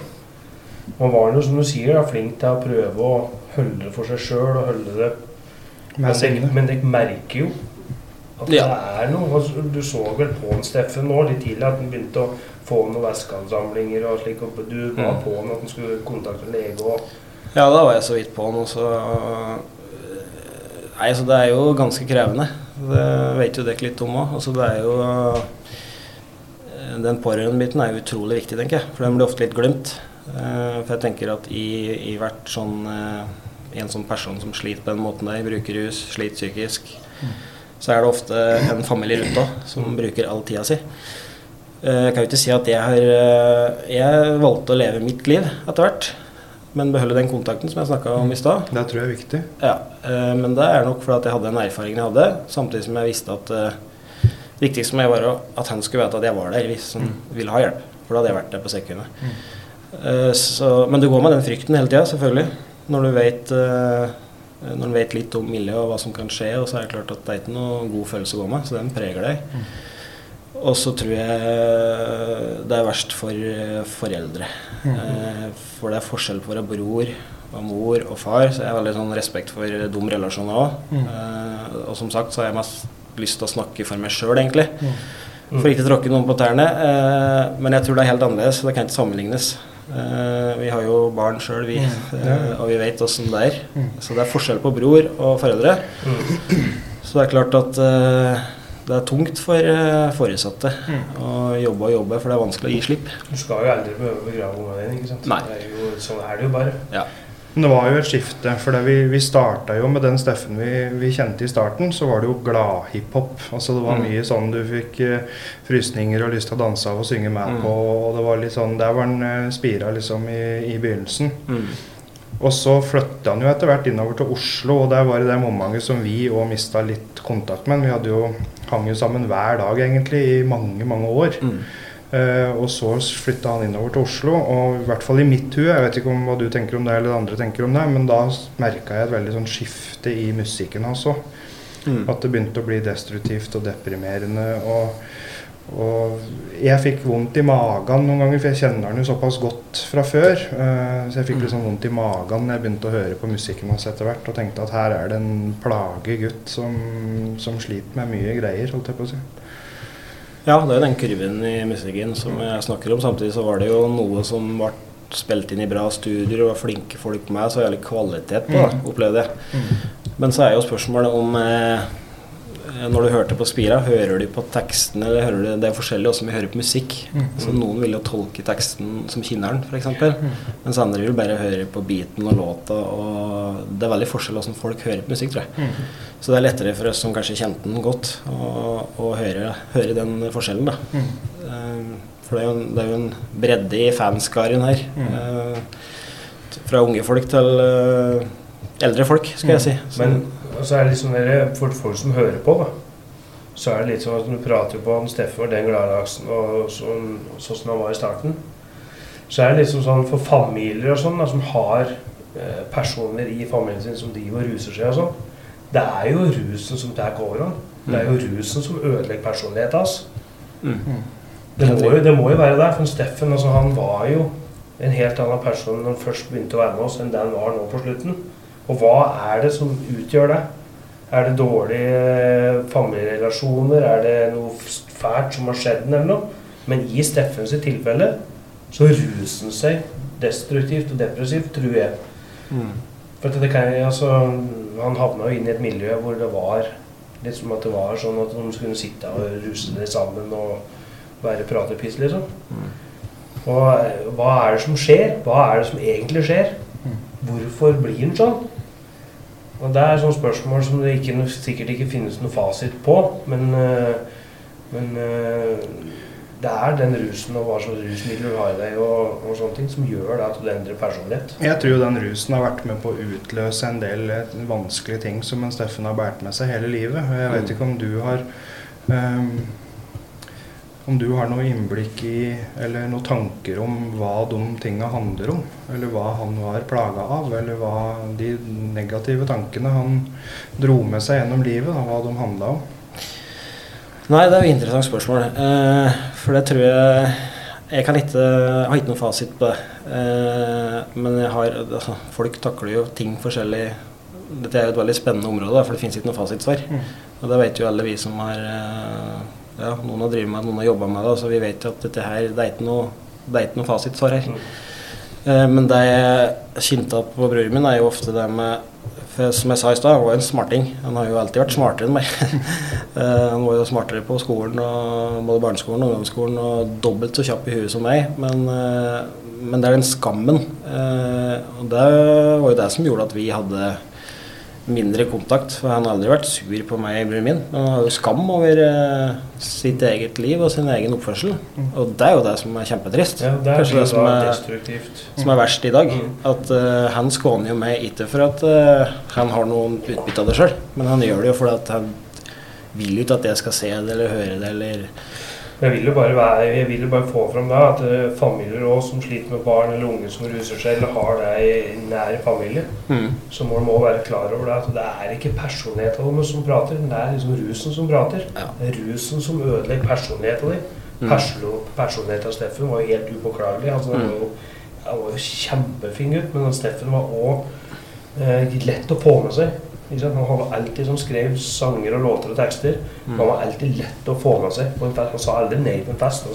Og var jo, som du sier, flink til å prøve å holde det for seg sjøl og holde det Men altså, dere, men jeg merker jo at Ja. det er noe. Altså, Du så vel på en Steffen nå litt tidlig at han begynte å få noen væskeansamlinger og slik. Og du var Mm. på han at han skulle kontakte lege og Ja, da var jeg så vidt på han, og så Nei, så det er jo ganske krevende. Det vet jo dere litt om òg. Altså, det er jo eh, Den pårørendebiten er jo utrolig viktig, tenker jeg. For den blir ofte litt glemt. Eh, For jeg tenker at i, i hvert sånn eh, En sånn person som sliter på den måten der, bruker rus, sliter psykisk, så er det ofte en familie rundt òg som bruker all tida si. Eh, Jeg kan jo ikke si at jeg har eh, Jeg valgte å leve mitt liv etter hvert, men beholde den kontakten som jeg snakka om i stad. Det tror jeg er viktig. Ja, eh, men det er nok fordi at jeg hadde den erfaringen jeg hadde, samtidig som jeg visste at det viktigste for meg var at han skulle vite at jeg var der hvis han ville ha hjelp. For da hadde jeg vært der på sekundet. Så, men du går med den frykten hele tida, selvfølgelig. Når du vet eh, når du vet litt om miljøet og hva som kan skje, og så er det klart at det er ikke noe god følelse å gå med, så den preger deg. Og så tror jeg det er verst for eh, foreldre. Eh, For det er forskjell på å være bror og mor og far, så jeg har veldig sånn respekt for de relasjonene òg. Og som sagt så har jeg mest lyst til å snakke for meg sjøl, egentlig. For ikke å tråkke noen på tærne. Eh, Men jeg tror det er helt annerledes. så Det kan ikke sammenlignes. Eh, Vi har jo barn sjøl, vi. eh, Og vi vet åssen det er. Så det er forskjell på bror og foreldre. Så det er klart at uh, det er tungt for foresatte å jobbe og jobbe, for det er vanskelig å gi slipp. Du skal jo aldri behøve å begrave ungene dine, ikke sant? Nei. Det er jo, sånn er det jo bare. Ja. Men det var jo et skifte, for vi, vi starta jo med den Steffen vi, vi kjente i starten, så var det jo glad-hiphop. Altså det var Mm. mye sånn du fikk uh, frysninger og lyst til å danse av og synge med Mm. på, og det var litt sånn Der var han uh, spira liksom i, i begynnelsen. Mm. Og så flytta han jo etter hvert innover til Oslo, og der var det det momentet som vi òg mista litt kontakt med. Vi hadde jo hang jo sammen hver dag egentlig i mange, mange år. Mm. Eh, og så flytta han innover til Oslo, og i hvert fall i mitt hue, jeg vet ikke om hva du tenker om det eller andre tenker om det, men da merka jeg et veldig sånn skifte i musikken hans. Mm. At det begynte å bli destruktivt og deprimerende. Og, og jeg fikk vondt i magen noen ganger, for jeg kjenner han jo såpass godt fra før. Uh, så jeg fikk sånn vondt i magen når jeg begynte å høre på musikken hans etter hvert, og tenkte at her er det en plagegutt som, som sliter med mye greier, holdt jeg på å si. Ja, det er den kurven i musikken som jeg snakker om. Samtidig så var det jo noe som ble spilt inn i bra studier, og var flinke folk med, så jævlig kvalitet på det, Mm. opplevde jeg. Men så er jo spørsmålet om eh, Når du hørte på Spira, hører du på teksten, eller hører du Det er forskjellig hvordan vi hører på musikk. Mm. Så noen vil jo tolke teksten som kinneren, f.eks. Mens andre vil bare høre på beaten og låta. Og det er veldig forskjell hvordan folk hører på musikk, tror jeg. Så det er lettere for oss som kanskje kjente den godt, å, høre, høre den forskjellen, da. Mm. For det er, jo en, det er jo en bredde i fanskaren her. Mm. fra unge folk til eh, eldre folk, skal jeg si. Så- Men så er det liksom dere, for folk som hører på, da, så er det litt sånn at du prater på han Steffen og den gladlaksen og sånn, sånn som han var i starten. Så er det liksom sånn for familier og sånn da, som har eh, personer i familien sin som driver og ruser seg og sånn. Det er jo rusen som tar overhånd. Det er jo rusen som ødelegger personligheten hans. Mm. Det det må jo være der. For Steffen altså, han var jo en helt annen person når han først begynte å være med oss, enn det han var nå på slutten. Og hva er det som utgjør det? Er det dårlige eh, familierelasjoner? Er det noe fælt som har skjedd, eller noe? Men i Steffens tilfelle så ruser han seg destruktivt og depressivt, tror jeg. Mm. For det kan, altså, han havna jo inn i et miljø hvor det var litt som at det var sånn at de skulle sitte og ruse seg sammen og være pratepiss, liksom. Og eh, hva er det som skjer? Hva er det som egentlig skjer? Hvorfor blir han sånn? Og det er sånne spørsmål som det ikke, sikkert ikke finnes noe fasit på, men, eh, men eh, det er den rusen og hva slags rusmidler du har i deg og, og sånne ting som gjør det at du endrer personlighet. Jeg tror den rusen har vært med på å utløse en del eh, vanskelige ting som en Steffen har båret med seg hele livet. Jeg vet Mm. ikke om du har ehm, om du har noe innblikk i, eller noen tanker om hva de tinga handler om? Eller hva han var plaga av? Eller hva de negative tankene han dro med seg gjennom livet, da, hva de handla om? Nei, det er jo et interessant spørsmål. Eh, for det tror jeg Jeg kan ikke, jeg har ikke noen fasit på det. Eh, men jeg har, altså, folk takler jo ting forskjellig. Dette er jo et veldig spennende område, for det finnes ikke noe fasitsvar. Mm. Og det vet jo alle vi som har eh, ja, Noen har drevet med det, noen har jobba med det. Så vi vet jo at dette her, det er ikke noe, det er ikke noe fasitsvar her. Eh, men det jeg kjente på broren min, er jo ofte det med for Som jeg sa i stad, han var jo en smarting. Han har jo alltid vært smartere enn meg. Eh, han var jo smartere på skolen, og, både barneskolen og ungdomsskolen, og dobbelt så kjapp i huet som meg. Men, eh, men det er den skammen. eh, og det var jo det som gjorde at vi hadde mindre kontakt. For han har aldri vært sur på meg, broren min. Han har jo skam over eh, sitt eget liv og sin egen oppførsel. Og det er jo det som er kjempetrist. Ja, det er Kanskje det som er, som er verst i dag. Mm. At uh, han skåner jo meg ikke for at uh, han har noen utbytte av det sjøl, men han gjør det jo fordi at han vil jo ikke at jeg skal se det eller høre det eller Jeg vil jo bare, være, jeg vil jo bare få fram da, at eh, familier også, som sliter med barn eller unge som ruser seg, eller har det i nær familie, så må de være klar over det, at det er ikke personligheten deres som prater, det er liksom rusen som prater. Ja. Det er rusen som ødelegger personligheten din. Mm. Perso- Personligheten av Steffen var helt upåklagelig. Altså, Mm. var jo, han var jo kjempefin gutt, men Steffen var òg eh, lett å få med seg. Ikke sant? Han var alltid som skrev sanger og låter og tekster. Mm. Han var alltid lett å få med seg på en fest. Han sa aldri nei på en fest.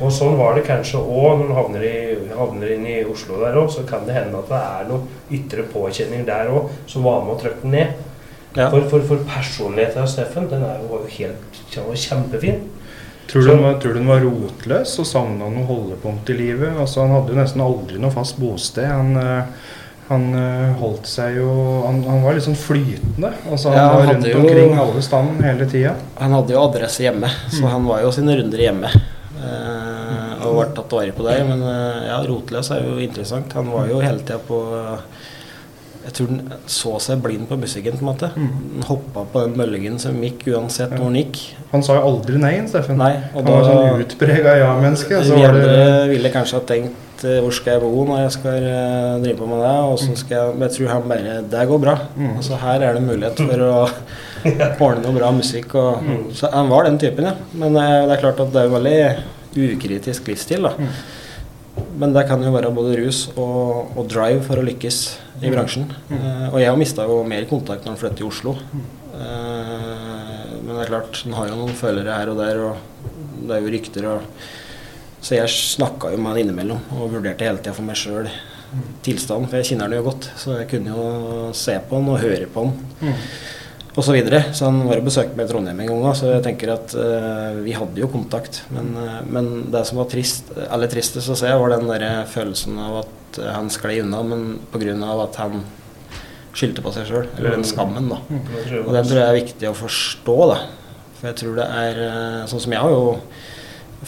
Og sånn var det kanskje òg når han havner, i, havner inn i Oslo der òg. Så kan det hende at det er noen ytre påkjenninger der òg som var med å trykke den ned. Ja. For, for, for personligheten av Steffen den er jo, helt kjempefin. Tror du, han var, tror du den var rotløs og savna noe holdepunkt i livet? Altså, han hadde jo nesten aldri noe fast bosted. Han, eh, han eh, holdt seg jo Han, han var litt sånn flytende. Altså, han Ja, han var rundt jo- omkring alle stand hele tida. Han hadde jo adresse hjemme, så Mm. han var jo sine runder hjemme. Eh, og ble tatt vare på der. Men eh, ja, rotløs er jo interessant. Han var jo hele tida på Jeg tror han så seg blind på musikken, på en måte. Mm. Han hoppa på den bølgen som gikk, uansett Ja. hvor han gikk. Han sa jo aldri nei, Steffen. Nei, og Han var sånn utprega ja-menneske. Så vi andre ville kanskje ha tenkt eh, hvor skal jeg bo når jeg skal eh, drive på med det. Og så skal jeg, jeg tror han bare Det går bra. Mm. Altså Her er det mulighet for å ordne noe bra musikk. Og, så han var den typen, ja. Men eh, det er klart at det er veldig ukritisk livsstil, da. Men det kan jo være både rus og, og drive for å lykkes i bransjen. Uh, og jeg mista jo mer kontakt når han flyttet til Oslo. Uh, men det er klart, han har jo noen følgere her og der, og det er jo rykter og Så jeg snakka jo med han innimellom og vurderte hele tida for meg sjøl tilstanden, for jeg kjenner han jo godt. Så jeg kunne jo se på han og høre på han. Og så, videre. så han var og besøkte meg i Trondheim en gang så jeg tenker at uh, vi hadde jo kontakt. Men, uh, men det som var trist, aller tristest å se, var den der følelsen av at han sklei unna, men pga. at han skyldte på seg sjøl. Eller den skammen, da. Og den tror jeg er viktig å forstå, da. For jeg tror det er uh, Sånn som jeg har jo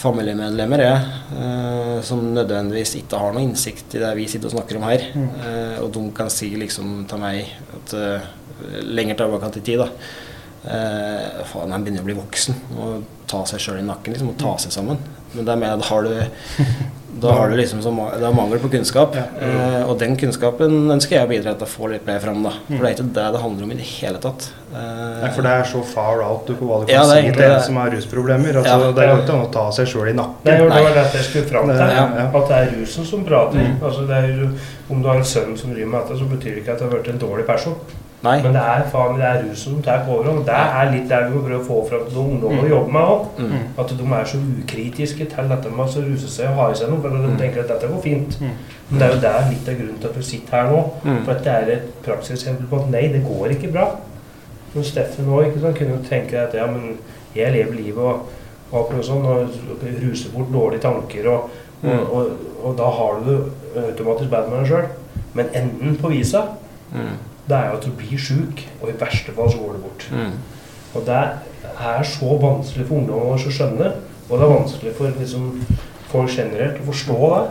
familiemedlemmer, jeg, eh, som nødvendigvis ikke har noe innsikt i det vi sitter og snakker om her. Eh, og de kan si liksom til meg at eh, lenger tilbake i tid, da eh, Faen, han begynner å bli voksen og ta seg sjøl i nakken liksom, og ta seg sammen. Men det er med, da har du da har du liksom så, ma- det er mangel på kunnskap. Eh, og den kunnskapen ønsker jeg å bidra til å få litt mer fram. da For det er ikke det det handler om i det hele tatt. Eh, Nei, for det er så far out du på hva du kan Ja, er si til en det. som har rusproblemer. Altså, Ja. Det går ikke an å ta seg sjøl i nakken. det var det jeg skulle fram til. Ja, ja. At det er rusen som prater. Altså, det er om du har en sønn som driver med dette, så betyr det ikke at du har vært en dårlig person. Nei. Men det er faen, det er rusen som tar overhånd. Det er litt der vi må prøve å få fram til de ungdommene å jobbe med òg. Mm. At de er så ukritiske til dette med å ruse seg og ha i seg noe. For de tenker at dette går fint. Men det er jo der litt av grunnen til at du sitter her nå. Mm. For at det er et praksiseksempel på at nei, det går ikke bra. Men Steffen òg kunne jo tenke at ja, men jeg lever livet og, og akkurat sånn, og ruser bort dårlige tanker. Og, og, Mm. og, og da har du automatisk med sjøl. Men enden på visa, Mm. Det er jo at du blir sjuk, og i verste fall så går det bort. Mm. Og det er så vanskelig for ungdommer å skjønne, og det er vanskelig for liksom, folk generelt å forstå det.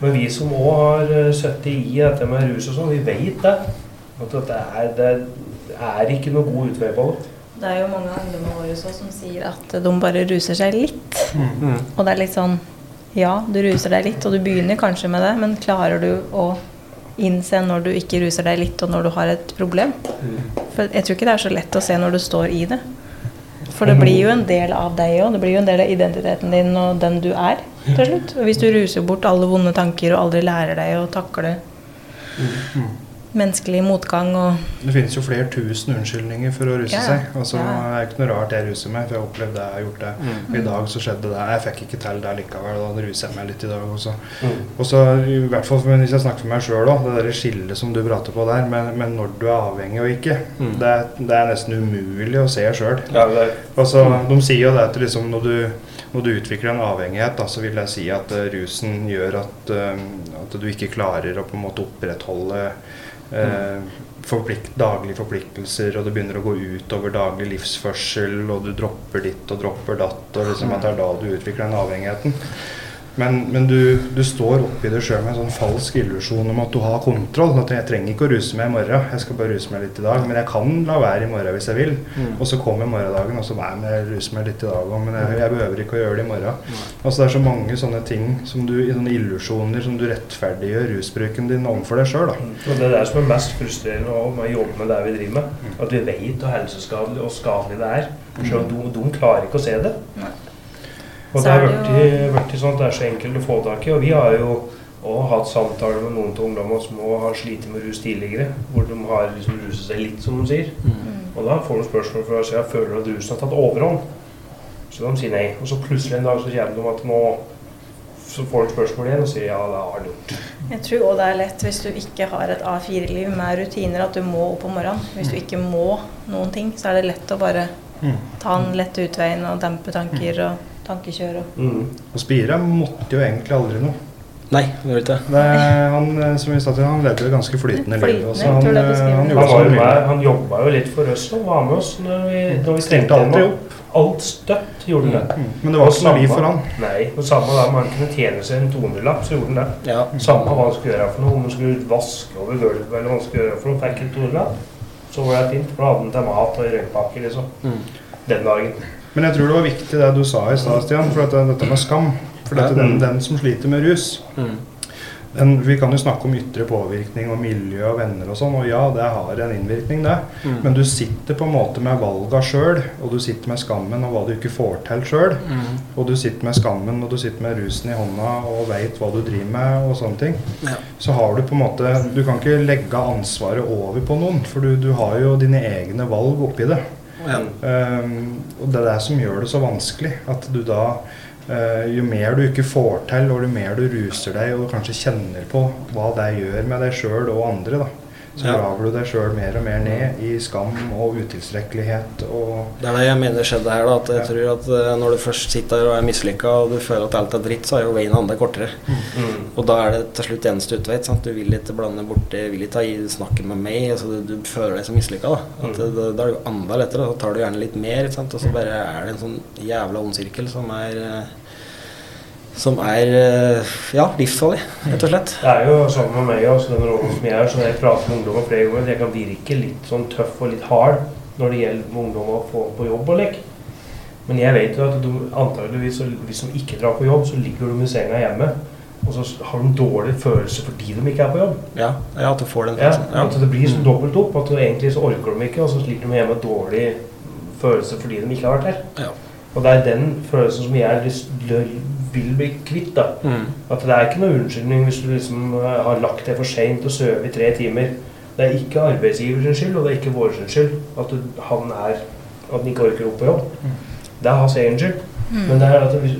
Men vi som òg har eh, sittet i dette med rus og sånn, vi vet det. At det er, det er ikke noe god utvei på det. Det er jo mange av ungdommene våre også som sier at de bare ruser seg litt. Mm. Og det er litt sånn Ja, du ruser deg litt, og du begynner kanskje med det, men klarer du å innse når du ikke ruser deg litt, og når du har et problem? For jeg tror ikke det er så lett å se når du står i det. For det blir jo en del av deg òg. Det blir jo en del av identiteten din og den du er. til slutt. Og hvis du ruser bort alle vonde tanker og aldri lærer deg å takle menneskelig motgang og Det finnes jo flere tusen unnskyldninger for å ruse Ja, ja. seg. Altså, Ja. Det er ikke noe rart jeg ruser meg, for jeg har opplevd det, jeg har gjort det. Mm. Og I dag så skjedde det. Jeg fikk ikke til det likevel. Da ruser jeg meg litt i dag også. Mm. Og så i hvert fall men hvis jeg snakker for meg sjøl òg, det der skillet som du prater på der, men, men når du er avhengig og ikke, Mm. det, er, det er nesten umulig å se sjøl. Ja, Altså, de sier jo det at liksom når, du, når du utvikler en avhengighet, da, så vil jeg si at uh, rusen gjør at, uh, at du ikke klarer å på en måte opprettholde eh, forplikt, daglige forpliktelser, og det begynner å gå ut over daglig livsførsel, og du dropper ditt og dropper datt, og liksom at det er da du utvikler den avhengigheten. Men, men du, du står oppi det sjøl med en sånn falsk illusjon om at du har kontroll. At jeg trenger ikke å ruse meg i morgen, jeg skal bare ruse meg litt i dag. Men jeg kan la være i morgen hvis jeg vil. Mm. Og så kommer morgendagen, og så nei, men jeg ruser meg litt i dag òg, men jeg, jeg behøver ikke å gjøre det i morgen. Altså Det er så mange sånne ting, som du, sånne illusjoner, som du rettferdiggjør rusbruken din overfor deg sjøl. og det er det som er mest frustrerende også med å jobbe med det vi driver med. At vi vet hvor helseskadelig og skadelig det er. Selv om de, de klarer ikke å se det. Nei. Og Så det har vært blitt blitt sånn at det er så enkelt å få tak i. Og vi har jo også hatt samtaler med noen av ungdommene som har slitt med rus tidligere. Hvor de har liksom ruset seg litt, som de sier. Og da får de spørsmål fra seg føler at rusen har tatt overhånd. Så de sier nei. Og så plutselig en dag så kommer de at nå så får de spørsmål igjen og sier ja, det har han gjort. Jeg tror også det er lett hvis du ikke har et A4-liv med rutiner, at du må opp om morgenen. Hvis du ikke må noen ting, så er det lett å bare ta den lette utveien og dempe tanker og tankekjør. Og. Mm. Og Spira måtte jo egentlig aldri noe. Nei, han gjør ikke det. Han, som vi sa til, han levde jo ganske flytende liv. Flytende, også. Han, Han, han Han, med, han jobba jo litt for oss og var med oss når vi, når vi trengte ham. opp. Alt støtt gjorde han det. Mm. Men det var ikke noe liv for han. Nei, og samme da om han kunne tjene seg en 200-lapp, så gjorde han det. Ja. Samme hva han skulle gjøre for noe, om han skulle vaske over gulvet eller hva han skulle gjøre for noe, fikk en 200-lapp, så var det fint. For da hadde han til mat og røykpakke, liksom. Mm. Den dagen. Men jeg tror det var viktig det du sa i stad, Stian. For at det, dette med skam. For dette, den, den som sliter med rus, Mm. en, Vi kan jo snakke om ytre påvirkning og miljø og venner og sånn, og ja, det har en innvirkning, det. Mm. Men du sitter på en måte med valga sjøl, og du sitter med skammen og hva du ikke får til sjøl. Mm. Og du sitter med skammen og du sitter med rusen i hånda og veit hva du driver med og sånne ting. Ja. Så har du på en måte Du kan ikke legge ansvaret over på noen, for du, du har jo dine egne valg oppi det. Ja. Um, og det er det som gjør det så vanskelig. At du da uh, Jo mer du ikke får til, og jo mer du ruser deg og kanskje kjenner på hva det gjør med deg sjøl og andre, da, så graver du deg sjøl mer og mer ned i skam og utilstrekkelighet og Det er det jeg mener skjedde her. da, at jeg tror at eh, Når du først sitter og er mislykka og du føler at alt er dritt, så er jo veien andre kortere. Mm. Og da er det til slutt eneste utvei. sant? Du vil ikke blande borti, vil ikke snakke med meg. altså Du, du føler deg så mislykka. Da Mm. da er det jo enda lettere. Så tar du gjerne litt mer, og så bare er det en sånn jævla ond sirkel som er eh, Som er eh, ja, livsfarlig, rett og slett. Det er jo sånn med meg også, den rollen som jeg er, så når jeg prater med ungdommer flere ganger, jeg kan virke litt sånn tøff og litt hard når det gjelder ungdom å få på jobb og lek. Men jeg vet jo at du, antageligvis, hvis de ikke drar på jobb, så ligger de i senga hjemme. Og så har de dårlig følelse fordi de ikke er på jobb. Ja, ja at du får den Ja, at det blir så dobbelt opp. At egentlig så orker de ikke, og så ligger de hjemme med dårlig følelse fordi de ikke har vært her. Ja. Og det er den følelsen som jeg vil bli kvitt. da. Mm. At det er ikke noe unnskyldning hvis du liksom eh, har lagt deg for seint og sovet i tre timer. Det er ikke arbeidsgivers skyld, og det er ikke vår skyld at du, han er at han ikke orker opp på jobb. Det er hans egen skyld. Men det er at det,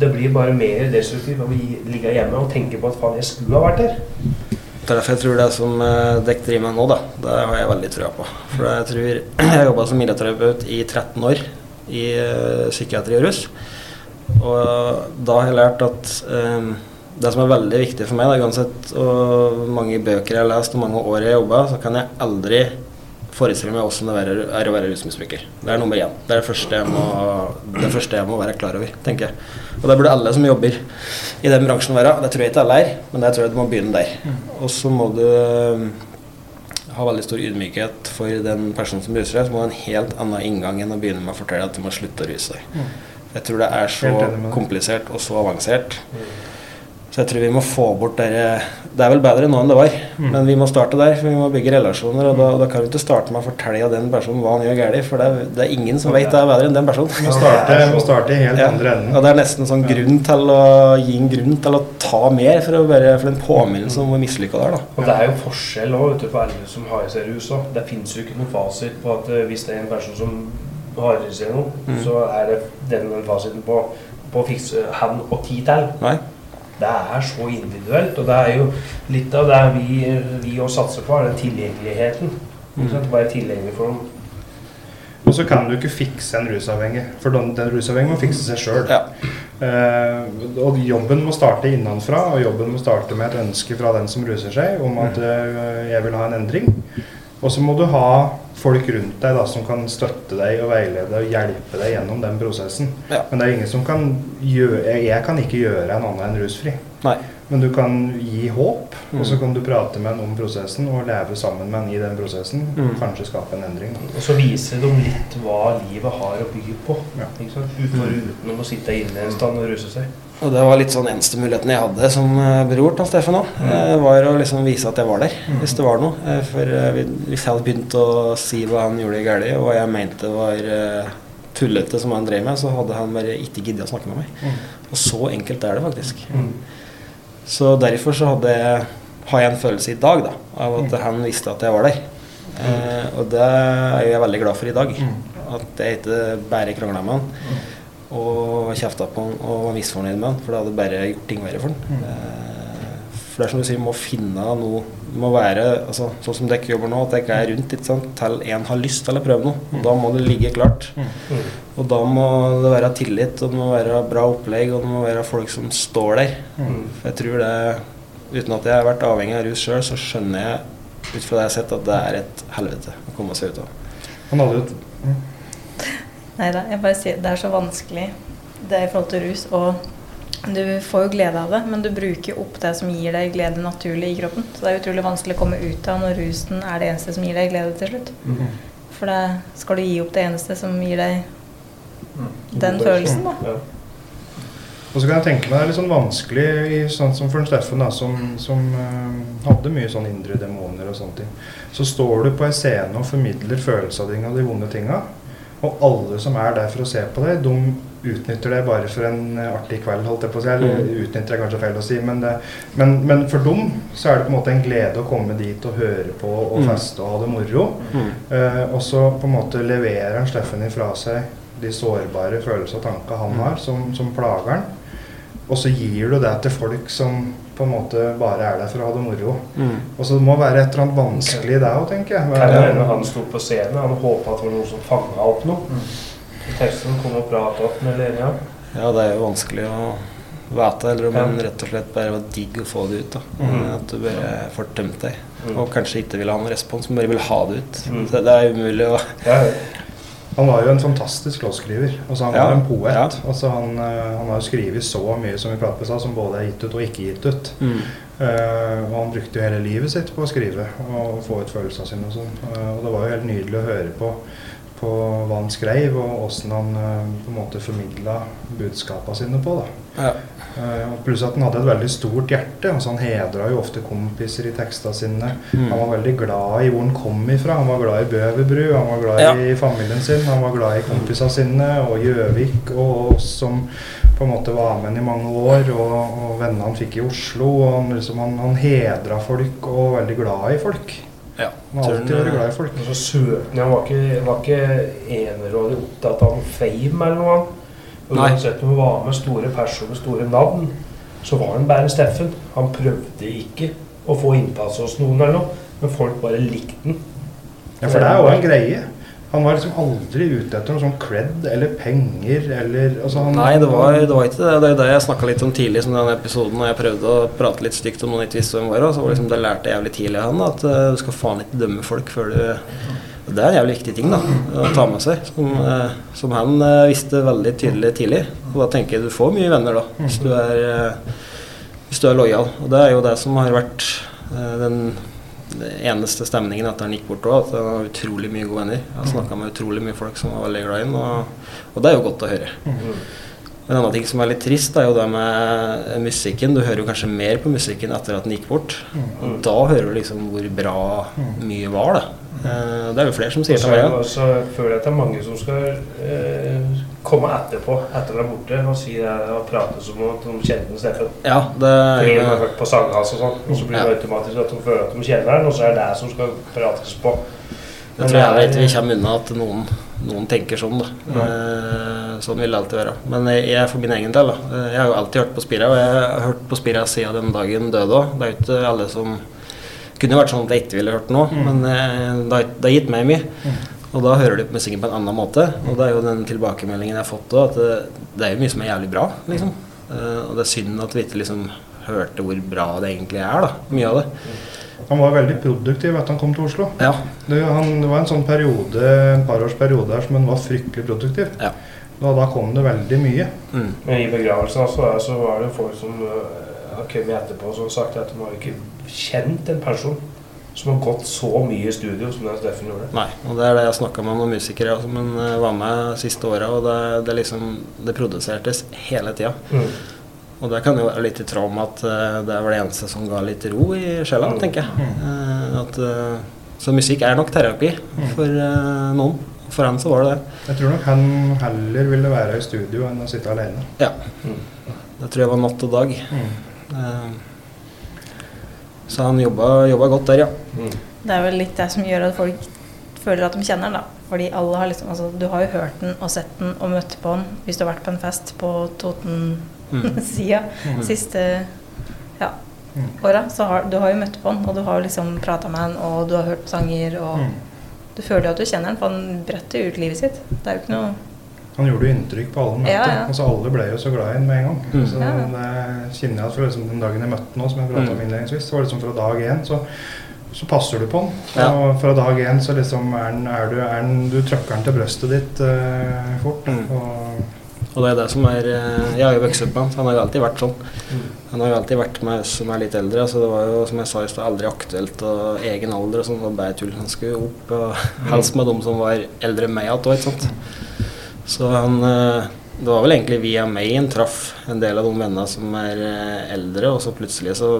det blir bare mer destruktivt når å ligger ligge hjemme og tenke på at faen, jeg skulle ha vært der. Det er derfor jeg tror det som eh, dere driver med nå, da, det har jeg veldig trua på. For jeg tror Jeg har jobba som miljøterapeut i 13 år i eh, psykiatri og rus. Og da har jeg lært at eh, det som er veldig viktig for meg, da, uansett hvor mange bøker jeg har lest og mange år jeg har jobba, så kan jeg aldri forestille meg hvordan det er- å være rusmisbruker. Det er nummer én. Det er det første jeg må, det første jeg må være klar over, tenker jeg. Og det burde alle som jobber i den bransjen være. Det tror jeg ikke alle er, men jeg tror jeg du må begynne der. Og så må du ha veldig stor ydmykhet for den personen som ruser deg. Så må du ha en helt annen inngang enn å begynne med å fortelle at du må slutte å ruse deg. Jeg tror det er så komplisert og så avansert. Så jeg tror vi må få bort dere Det er vel bedre nå enn det var, men vi må starte der. For vi må bygge relasjoner. Og da, da kan vi ikke starte med å fortelle den personen hva han gjør galt. For det er, det er ingen som vet det er bedre enn den personen. må starte, må starte i helt Ja, andre enden. og det er nesten sånn grunn til å gi en grunn til å ta mer, for, å bare, for en påminnelse om hvor mislykka det er. da. Og det er jo forskjell også, vet du, på alle som har i seg rus òg. Det fins jo ikke noen fasit på at eh, hvis det er en person som har i noe, Mm. så er det den fasiten på, på å fikse han og ti til. Nei? Det er så individuelt, og det er jo litt av det vi, vi også satser på, er den tilgjengeligheten. Ikke sant? bare tilgjengelig for dem. Og så kan du ikke fikse en rusavhengig, for den, den rusavhengige må fikse seg sjøl. Ja. Eh, og jobben må starte innenfra, og jobben må starte med et ønske fra den som ruser seg, om at eh, jeg vil ha en endring. Og så må du ha folk rundt deg da, som kan støtte deg og veilede og hjelpe deg gjennom den prosessen. Ja. Men det er ingen som kan gjøre Jeg, jeg kan ikke gjøre en annen enn rusfri. Nei. Men du kan gi håp, og Mm. så kan du prate med en om prosessen og leve sammen med en i den prosessen. Mm. Kanskje skape en endring. Og så viser de litt hva livet har å by på. Ja. Ikke sant? Utenfor utenom å sitte inne en stand og ruse seg. Og det var litt sånn eneste muligheten jeg hadde som eh, bror til Steffen òg. Var å liksom vise at jeg var der, hvis det var noe. Eh, For eh, hvis jeg hadde begynt å si hva han gjorde galt, og hva jeg mente var eh, tullete som han drev med, så hadde han bare ikke giddet å snakke med meg. Og så enkelt er det faktisk. Så derfor så hadde jeg, har jeg en følelse i dag da, av at han visste at jeg var der. Eh, og det er jeg veldig glad for i dag. At jeg ikke bare krangla med han og kjefta på han og var misfornøyd med han, for det hadde bare gjort ting verre for han. Eh, for det er som du sier, må finne noe må være altså, sånn som dere jobber nå, at dere er rundt ikke sant, til en har lyst til å prøve noe. Og da må det ligge klart. Og da må det være tillit, og det må være bra opplegg, og det må være folk som står der. For jeg tror det Uten at jeg har vært avhengig av rus sjøl, så skjønner jeg ut fra det jeg har sett, at det er et helvete å komme seg ut av. Hadde jo Nei da, jeg bare sier det er så vanskelig det er i forhold til rus. Og du får jo glede av det, men du bruker opp det som gir deg glede naturlig i kroppen. Så det er utrolig vanskelig å komme ut av når rusen er det eneste som gir deg glede til slutt. For da skal du gi opp det eneste som gir deg den følelsen, da. Ja. Og så kan jeg tenke meg det er litt sånn vanskelig i sånn som for en Steffen, da, som, som uh, hadde mye sånn indre demoner og sånne ting. Så står du på en scene og formidler følelsene dine og de vonde tinga. Og alle som er der for å se på deg, de utnytter det bare for en eh, artig kveld, holdt jeg på å si. Eller Mm. utnytter det kanskje feil å si, men, det, men, men for dem så er det på en måte en glede å komme dit og høre på og Mm. feste og ha det moro. Mm. Eh, og så på en måte leverer han Steffen ifra seg de sårbare følelser og tanker han har, som, som plager han. Og så gir du det til folk som på en måte bare er der for å ha det moro. Mm. Og så det må være et eller annet vanskelig i det òg, tenker jeg. Kan det han sto på scenen han håpa at det var noen som fanga opp noe? Teksten kom og prate opp med eller ja. Ja, det er jo vanskelig å vite, eller om Ja. en rett og slett bare var digg å få det ut. da. Mhm. At du bare får tømt deg. Mm. Og kanskje ikke vil ha noen respons, men bare vil ha det ut. Mm. Så det er umulig å Ja. Han var jo en fantastisk låtskriver. Altså, han Ja, var en poet. ja. Altså, han, eh, han har jo skrevet så mye som vi pratet på som både er gitt ut og ikke gitt ut. mm. Eh, og han brukte jo hele livet sitt på å skrive og få ut følelsene sine. Og sånn. Eh, og det var jo helt nydelig å høre på, på hva han skrev, og åssen han eh, på en måte formidla budskapene sine på. da. Ja. Eh, pluss at han hadde et veldig stort hjerte. altså Han hedra jo ofte kompiser i tekstene sine. Mm. Han var veldig glad i hvor han kom ifra. Han var glad i Bøverbru, han var glad Ja. i familien sin, han var glad i kompisene sine og Gjøvik og oss som på en måte var med han i mange år, og, og vennene han fikk i Oslo. og Han, liksom, han, han hedra folk og var veldig glad i folk. Ja. Han har alltid vært glad i folk. Så søkte han. var ikke, var ikke enerådig opptatt av fame eller noe. annet. Uansett om han var med store personer, store navn, så var han bare Steffen. Han prøvde ikke å få innpass hos noen eller noe, men folk bare likte han. Ja, For det er jo en greie. Han var liksom aldri ute etter noe sånn cred eller penger eller altså han, Nei, det var, det var ikke det. Det er det jeg snakka litt om tidlig, i den episoden og jeg prøvde å prate litt stygt om noen ikke visste hvem var. Så var liksom, det lærte jeg jævlig tidlig av han, at uh, du skal faen ikke dømme folk før du Det er en jævlig viktig ting da, å ta med seg, som, eh, som han eh, visste veldig tydelig tidlig. Og da tenker jeg du får mye venner da, hvis du er, eh, hvis du er lojal. Og det er jo det som har vært eh, den eneste stemningen etter han gikk bort òg, at han har utrolig mye gode venner. Jeg har snakka med utrolig mye folk som var veldig glad i ham, og, og det er jo godt å høre. En annen ting som er litt trist, er jo det med musikken. Du hører jo kanskje mer på musikken etter at den gikk bort. Og da hører du liksom hvor bra mye var, da. Eh, Det er jo flere som sier Og til meg er det- så føler jeg at det er mange som skal eh, komme etterpå, etter de er borte, og si det og prate som om de kjenner den Steffen. Ja, det Fordi de har hørt på sangene hans og sånn. Og så blir det automatisk at de føler at de kjenner den, og så er det det som skal prates på. Det tror jeg ikke vi kommer unna at noen, noen tenker sånn, da. Eh, sånn vil det alltid være. Men jeg, jeg for min egen del, da. eh, Jeg har jo alltid hørt på Spira, og jeg har hørt på Spira siden den dagen døde òg. Det er jo ikke alle som Kunne jo vært sånn at jeg ikke ville hørt noe, mm. men eh, det har, gitt meg mye. Og da hører du på musikken på en annen måte. Og det er jo den tilbakemeldingen jeg har fått òg, at det, det er jo mye som er jævlig bra, liksom. Uh, og det er synd at vi ikke liksom hørte hvor bra det egentlig er, da. Mye av det. Han var veldig produktiv etter han kom til Oslo. Ja. Det, han, det var en sånn periode, en par års periode der som han var fryktelig produktiv. Ja. Da, da kom det veldig mye. Mm. Men i begravelsen altså, så var det folk som øh, har kommet etterpå som sagt at de har ikke kjent en person som har gått så mye i studio som den Steffen gjorde. Nei, og det er det jeg snakka med noen musikere som eh, var med siste åra, og det, det liksom Det produsertes hele tida. Mm. Og det kan jo være litt i tråd med at eh, det var det eneste som ga litt ro i sjela, tenker jeg. Eh, at, så musikk er nok terapi for eh, noen. For han så var det det. Jeg tror nok han heller ville være i studio enn å sitte alene. Ja. Mm. Det tror jeg var natt og dag. Så han jobba, jobba godt der, ja. Mm. Det er vel litt det som gjør at folk føler at de kjenner den, da. Fordi alle har liksom Altså, du har jo hørt den og sett den og møtt på den hvis du har vært på en fest på Toten-sida Mm. siste ja, Mm. åra. Så har du har jo møtt på den, og du har liksom prata med den, og du har hørt sanger, og Mm. du føler jo at du kjenner den, for han bretter ut livet sitt. Det er jo ikke noe Han gjorde jo inntrykk på alle han møtte. Ja, ja. Altså, alle ble jo så glad i ham med en gang. Mm. Så den, det kjenner jeg at fra liksom, den dagen jeg møtte ham som jeg pratet om Mm. innledningsvis, så var liksom fra dag én så, så passer du på han. Ja. Og fra dag én så liksom er, den, er du er den, Du trykker den til brøstet ditt uh, fort. Mm. Og Og det er det som er eh, Jeg har jo vokst opp med han, så han har jo alltid vært sånn. Mm. Han har jo alltid vært med oss som er litt eldre. Så det var jo, som jeg sa i stad, aldri aktuelt og egen alder og sånn. Det var bare tull. Han skulle opp og helst med dem som var eldre enn meg igjen òg, ikke sant. Så han eh, det var vel egentlig via meg en traff en del av de vennene som er eh, eldre, og så plutselig så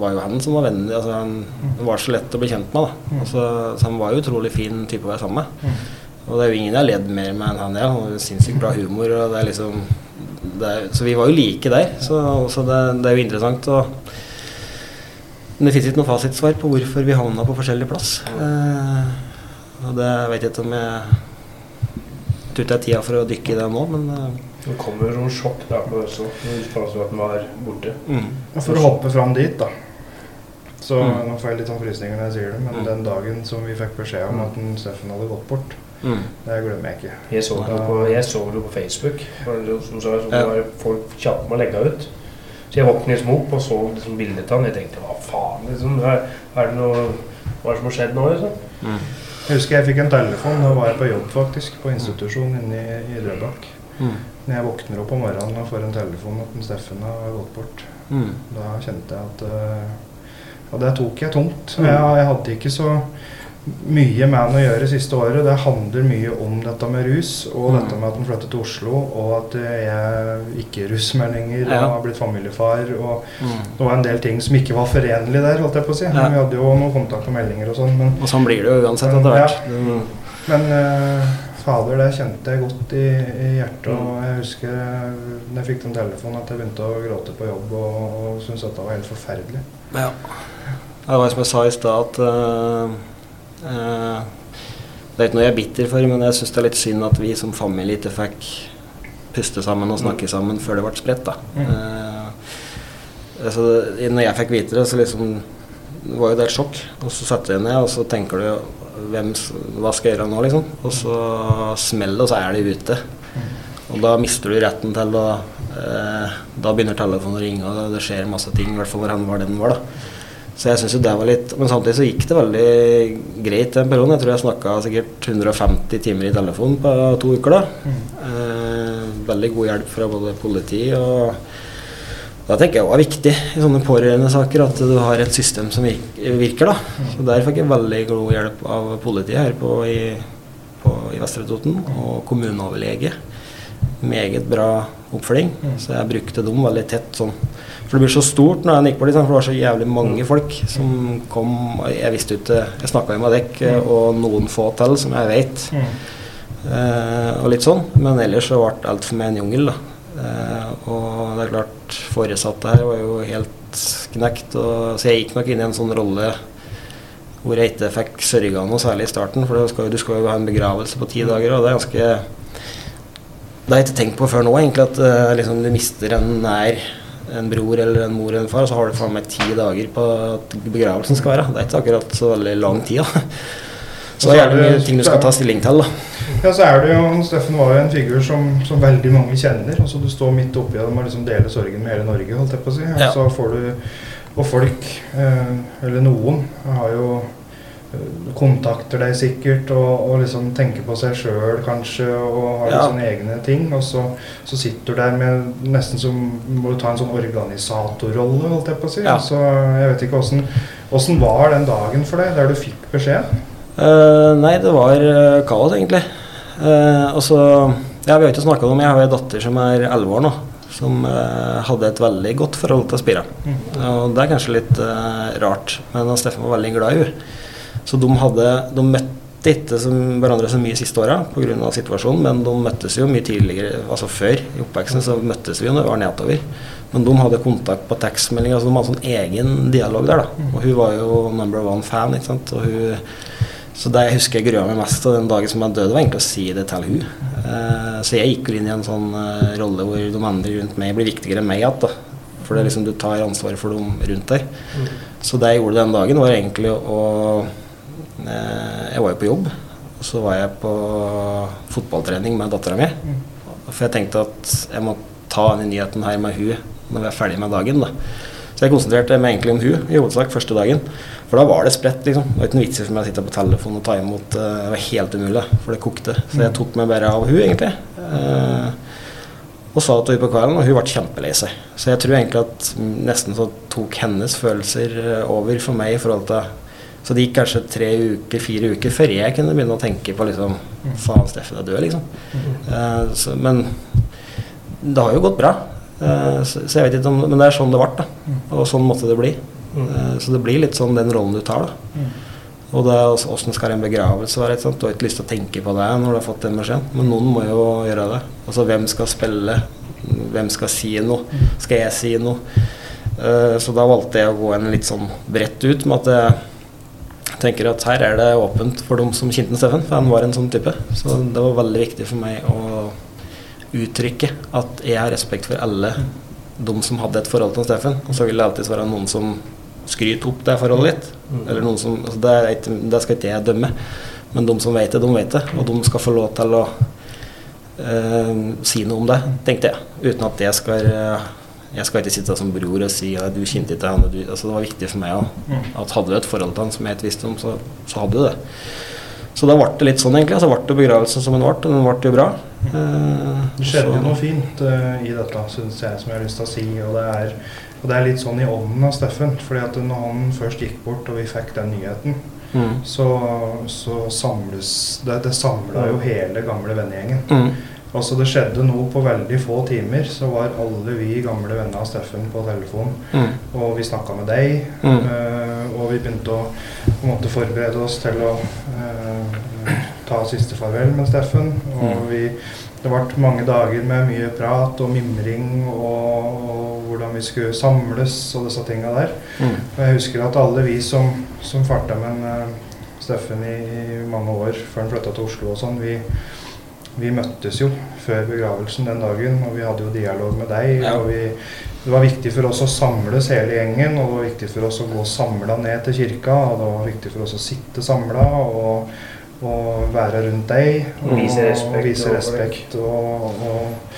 var jo han som var vennen altså Han han var så lett å bli kjent med. da. Altså, så han var jo utrolig fin type å være sammen med. Og det er jo ingen jeg har ledd mer med enn han er. Han har sinnssykt bra humor. og det er liksom det er, Så vi var jo like der. Så, så det, det er jo interessant. Og, men det fins ikke noe fasitsvar på hvorfor vi havna på forskjellig plass. Eh, og det vet jeg ikke om jeg tror av tida for å dykke i det nå, men eh, Det kommer som sjokk da på Østfold. når at den var borte. mm. Og For å hoppe fram dit, da. Så Mm. nå får jeg litt sånn frysninger når jeg sier det, men Mm. den dagen som vi fikk beskjed om at en Steffen hadde gått bort, Mm. det glemmer jeg ikke. Jeg så det på, jeg så det på Facebook. Som sa, så var folk kjappe med å legge ut. Så jeg våknet liksom opp og så liksom bildet av han. Jeg tenkte hva faen, liksom. Er, er det noe Hva er det som har skjedd nå, liksom? Mm. Jeg husker jeg fikk en telefon, da var jeg på jobb faktisk, på institusjon inne i, i Drøbak. Mm. Når jeg våkner opp om morgenen og får en telefon at en Steffen har gått bort, Mm. da kjente jeg at uh, Og det tok jeg tungt. Jeg, jeg hadde ikke så mye med han å gjøre siste året. Det handler mye om dette med rus, og Mm. dette med at han flyttet til Oslo, og at jeg ikke er lenger, Ja. og har blitt familiefar. og Mm. Det var en del ting som ikke var forenlig der, holdt jeg på å si. Ja. Vi hadde jo noen kontakt og meldinger og sånn, men Og sånn blir det jo uansett etter hvert. Ja. Men uh, fader, det kjente jeg godt i, i hjertet. Mm. Og jeg husker da når jeg fikk den telefonen at jeg begynte å gråte på jobb og, og syntes at det var helt forferdelig. Ja. Det var som jeg sa i stad, at eh, eh, Det er ikke noe jeg er bitter for, men jeg syns det er litt synd at vi som familie ikke fikk puste sammen og snakke sammen før det ble spredt. da. Mm. Eh, altså, når jeg fikk vite det, så liksom det var jo det et sjokk. Og så setter jeg ned, og så tenker du hvem, hva skal jeg gjøre nå, liksom? Og så smeller det, og så er det ute. Og da mister du retten til å eh, Da begynner telefonen å ringe, og det skjer masse ting. I hvert fall hvor han var den var, da. Så jeg synes jo det var litt Men samtidig så gikk det veldig greit den perioden. Jeg tror jeg snakka sikkert 150 timer i telefon på to uker da. Eh, veldig god hjelp fra både politi og da tenker jeg òg er viktig i sånne pårørendesaker at du har et system som virker. da. Så Der fikk jeg veldig god hjelp av politiet her på, i, på, i Vestre Toten og kommuneoverlege. Meget bra oppfølging, så jeg brukte dem veldig tett. sånn. For det blir så stort når jeg gikk liksom, for det var så jævlig mange folk som kom Jeg visste jo ikke Jeg snakka jo med dere og noen få til som jeg vet. Eh, og litt sånn. Men ellers så ble alt for meg en jungel, da. Eh, og det er klart, foresatte her var jo helt knekt. Og, så jeg gikk nok inn i en sånn rolle hvor jeg ikke fikk sørga noe særlig i starten. For du skal, du skal jo ha en begravelse på ti dager, og det er ganske Det har jeg ikke tenkt på før nå, egentlig, at eh, liksom, du mister en nær en bror eller en mor eller en far, og så har du faen meg ti dager på at begravelsen skal være. Det er ikke akkurat så veldig lang tid. da. Så det er gjerne mye ting du skal ta stilling til. da. Ja, så er det jo, Steffen var jo en figur som, som veldig mange kjenner. altså Du står midt oppi dem og liksom deler sorgen med hele Norge, holdt jeg på å si. Og Ja. så får du Og folk, eh, eller noen, har jo kontakter deg sikkert og, og liksom tenker på seg sjøl kanskje og har Ja. sånne egne ting. Og så, så sitter du der med nesten som må du ta en sånn organisatorrolle, holdt jeg på å si. Ja. Så jeg vet ikke åssen var den dagen for deg der du fikk beskjed? Uh, nei, det var uh, kaos, egentlig. Uh, og så Ja, vi har ikke snakka om Jeg har en datter som er 11 år nå, som eh, hadde et veldig godt forhold til Spira. Og det er kanskje litt eh, rart, men Steffen var veldig glad i henne. Så de hadde De møtte ikke som hverandre så mye siste åra pga. situasjonen, men de møttes jo mye tidligere, altså før i oppveksten, så møttes vi jo når vi var nedover. Men de hadde kontakt på tekstmelding, altså de hadde sånn egen dialog der, da. Og hun var jo number one fan, ikke sant. Og hun så det jeg husker jeg grua meg mest av den dagen som jeg døde, var egentlig å si det til hun. Eh, så jeg gikk jo inn i en sånn eh, rolle hvor de andre rundt meg blir viktigere enn meg igjen. da. For det er liksom du tar ansvaret for dem rundt deg. Så det jeg gjorde den dagen, var egentlig å Jeg var jo på jobb, og så var jeg på fotballtrening med dattera mi. For jeg tenkte at jeg må ta denne nyheten her med hun når vi er ferdig med dagen. da. Så jeg konsentrerte meg egentlig om hun i hovedsak første dagen. For da var det spredt, liksom. Det var ikke noe vitser for meg å sitte på telefon og ta imot. eh, Det var helt umulig, for det kokte. Så jeg tok meg bare av hun, egentlig. Eh, og sa til hun på kvelden, og hun ble kjempelei seg. Så jeg tror egentlig at mm, nesten så tok hennes følelser eh, over for meg i forhold til Så det gikk kanskje tre uker, fire uker før jeg kunne begynne å tenke på liksom Faen, Steffen er død, liksom. Uh, så, men det har jo gått bra. Uh, så, så jeg vet ikke om Men det er sånn det ble, da. Og sånn måtte det bli. Uh, så det blir litt sånn den rollen du tar, da. Og det er åssen skal en begravelse være? Du har ikke lyst til å tenke på det når du har fått den beskjeden, men noen må jo gjøre det. Altså hvem skal spille? Hvem skal si noe? Skal jeg si noe? Uh, så da valgte jeg å gå en litt sånn bredt ut med at jeg tenker at her er det åpent for dem som kjente Steffen, for han var en sånn type. Så det var veldig viktig for meg å uttrykke at jeg har respekt for alle de som hadde et forhold til Steffen. Og så vil det alltid være noen som skryter opp det forholdet litt. Eller noen som, altså det, ikke, det skal ikke jeg dømme. Men de som vet det, de vet det. Og de skal få lov til å eh, si noe om det, tenkte jeg. Uten at jeg skal eh, Jeg skal ikke sitte som bror og si at du kjente ikke han. Altså det var viktig for meg òg. at hadde du et forhold til han som jeg ikke visste om, så, så hadde du det. Så da ble det litt sånn, egentlig. Så ble det begravelsen som den ble, og den ble jo bra. Eh, Det skjedde jo noe fint uh, i dette, syns jeg, som jeg har lyst til å si. Og det, er, og det er litt sånn i ånden av Steffen. fordi at når han først gikk bort, og vi fikk den nyheten, Mm. så, så samles Det, det samla jo hele gamle vennegjengen. Mm. Altså Det skjedde noe på veldig få timer. Så var alle vi gamle venner av Steffen på telefon. Mm. Og vi snakka med deg. Mm. eh, og vi begynte å måte forberede oss til å eh, ta siste farvel med Steffen. Og Mm. vi, det ble mange dager med mye prat og mimring og, og hvordan vi skulle samles og disse tinga der. Mm. Og jeg husker at alle vi som, som farta med en, eh, Steffen i, i mange år før han flytta til Oslo og sånn, vi, vi møttes jo før begravelsen den dagen, og vi hadde jo dialog med deg. Ja. og vi, Det var viktig for oss å samles hele gjengen, og det var viktig for oss å gå samla ned til kirka. Og det var viktig for oss å sitte samla og, og være rundt deg. Og vise respekt Og, vise respekt og, og,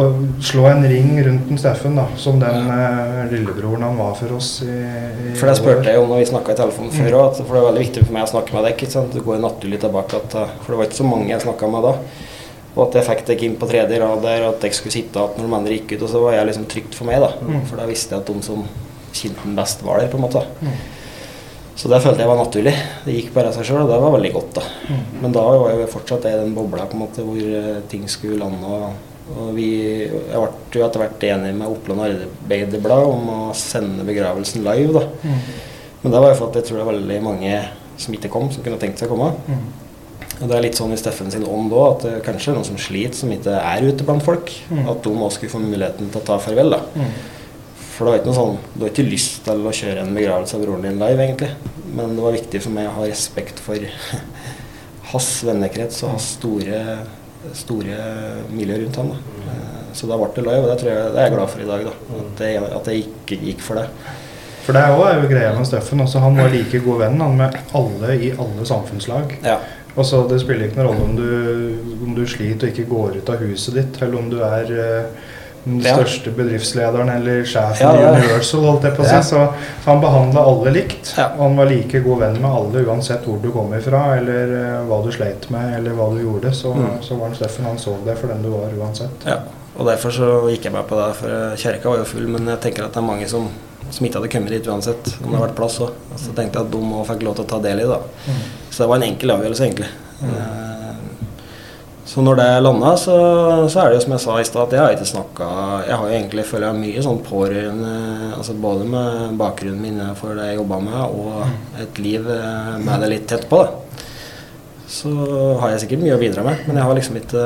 og slå en ring rundt den Steffen, da, som den eh, lillebroren han var for oss. I, i For det spurte jeg jo når vi snakka i telefonen Mm. før òg, for det er veldig viktig for meg å snakke med deg. ikke sant? Det går naturlig tilbake at, eh, For det var ikke så mange jeg snakka med da. Og at jeg fikk deg inn på tredje rad der, og at jeg skulle sitte igjen når de andre gikk ut. Og så var jeg liksom trygt for meg, da. Mm. For da visste jeg at de som kjente den best, var der, på en måte. Mm. Så det følte jeg var naturlig. Det gikk bare av seg sjøl, og det var veldig godt, da. Mm. Men da var jeg fortsatt i den bobla på en måte hvor eh, ting skulle lande. Og, og vi jeg ble jo etter hvert enig med Oppland Arbeiderblad om å sende begravelsen live, da. Mm. Men det var jo for at jeg tror det er veldig mange som ikke kom, som kunne tenkt seg å komme. Og det er litt sånn i Steffen sin ånd òg, at det kanskje er noen som sliter, som ikke er ute blant folk. Mm. At de òg skulle få muligheten til å ta farvel. da. Mm. For det var ikke noe sånn, Du har ikke lyst til å kjøre en begravelse av broren din live, egentlig. Men det var viktig for meg å ha respekt for hans vennekrets og hans store, store miljø rundt ham. da. Eh, Så da ble det live, og det tror jeg det er jeg glad for i dag. da. At jeg, at jeg ikke gikk for det. For det er jo greia med Steffen. Altså, han var like god venn han, med alle i alle samfunnslag. Ja. Altså, det spiller ikke noen rolle om du, om du sliter og ikke går ut av huset ditt, eller om du er uh, den Ja. største bedriftslederen eller sjefen Ja, i Universal. holdt jeg på å si. Ja. Så, så han behandla alle likt. Og han var like god venn med alle uansett hvor du kom ifra, eller uh, hva du sleit med, eller hva du gjorde. Så, Mm. så var han Steffen. Han så deg for den du var uansett. Ja, og derfor så gikk jeg med på det. For kjerka var jo full, men jeg tenker at det er mange som, som ikke hadde kommet dit uansett, om det hadde vært plass òg. Så tenkte jeg at de òg fikk lov til å ta del i det. Mm. Så det var en enkel avgjørelse, egentlig. Mm. Så når det landa, så, så er det jo som jeg sa i stad, at jeg har ikke snakka Jeg har jo egentlig føler jeg mye sånn pårørende, altså både med bakgrunnen min for det jeg jobba med, og et liv eh, med det litt tett på. da. Så har jeg sikkert mye å bidra med, men jeg har liksom ikke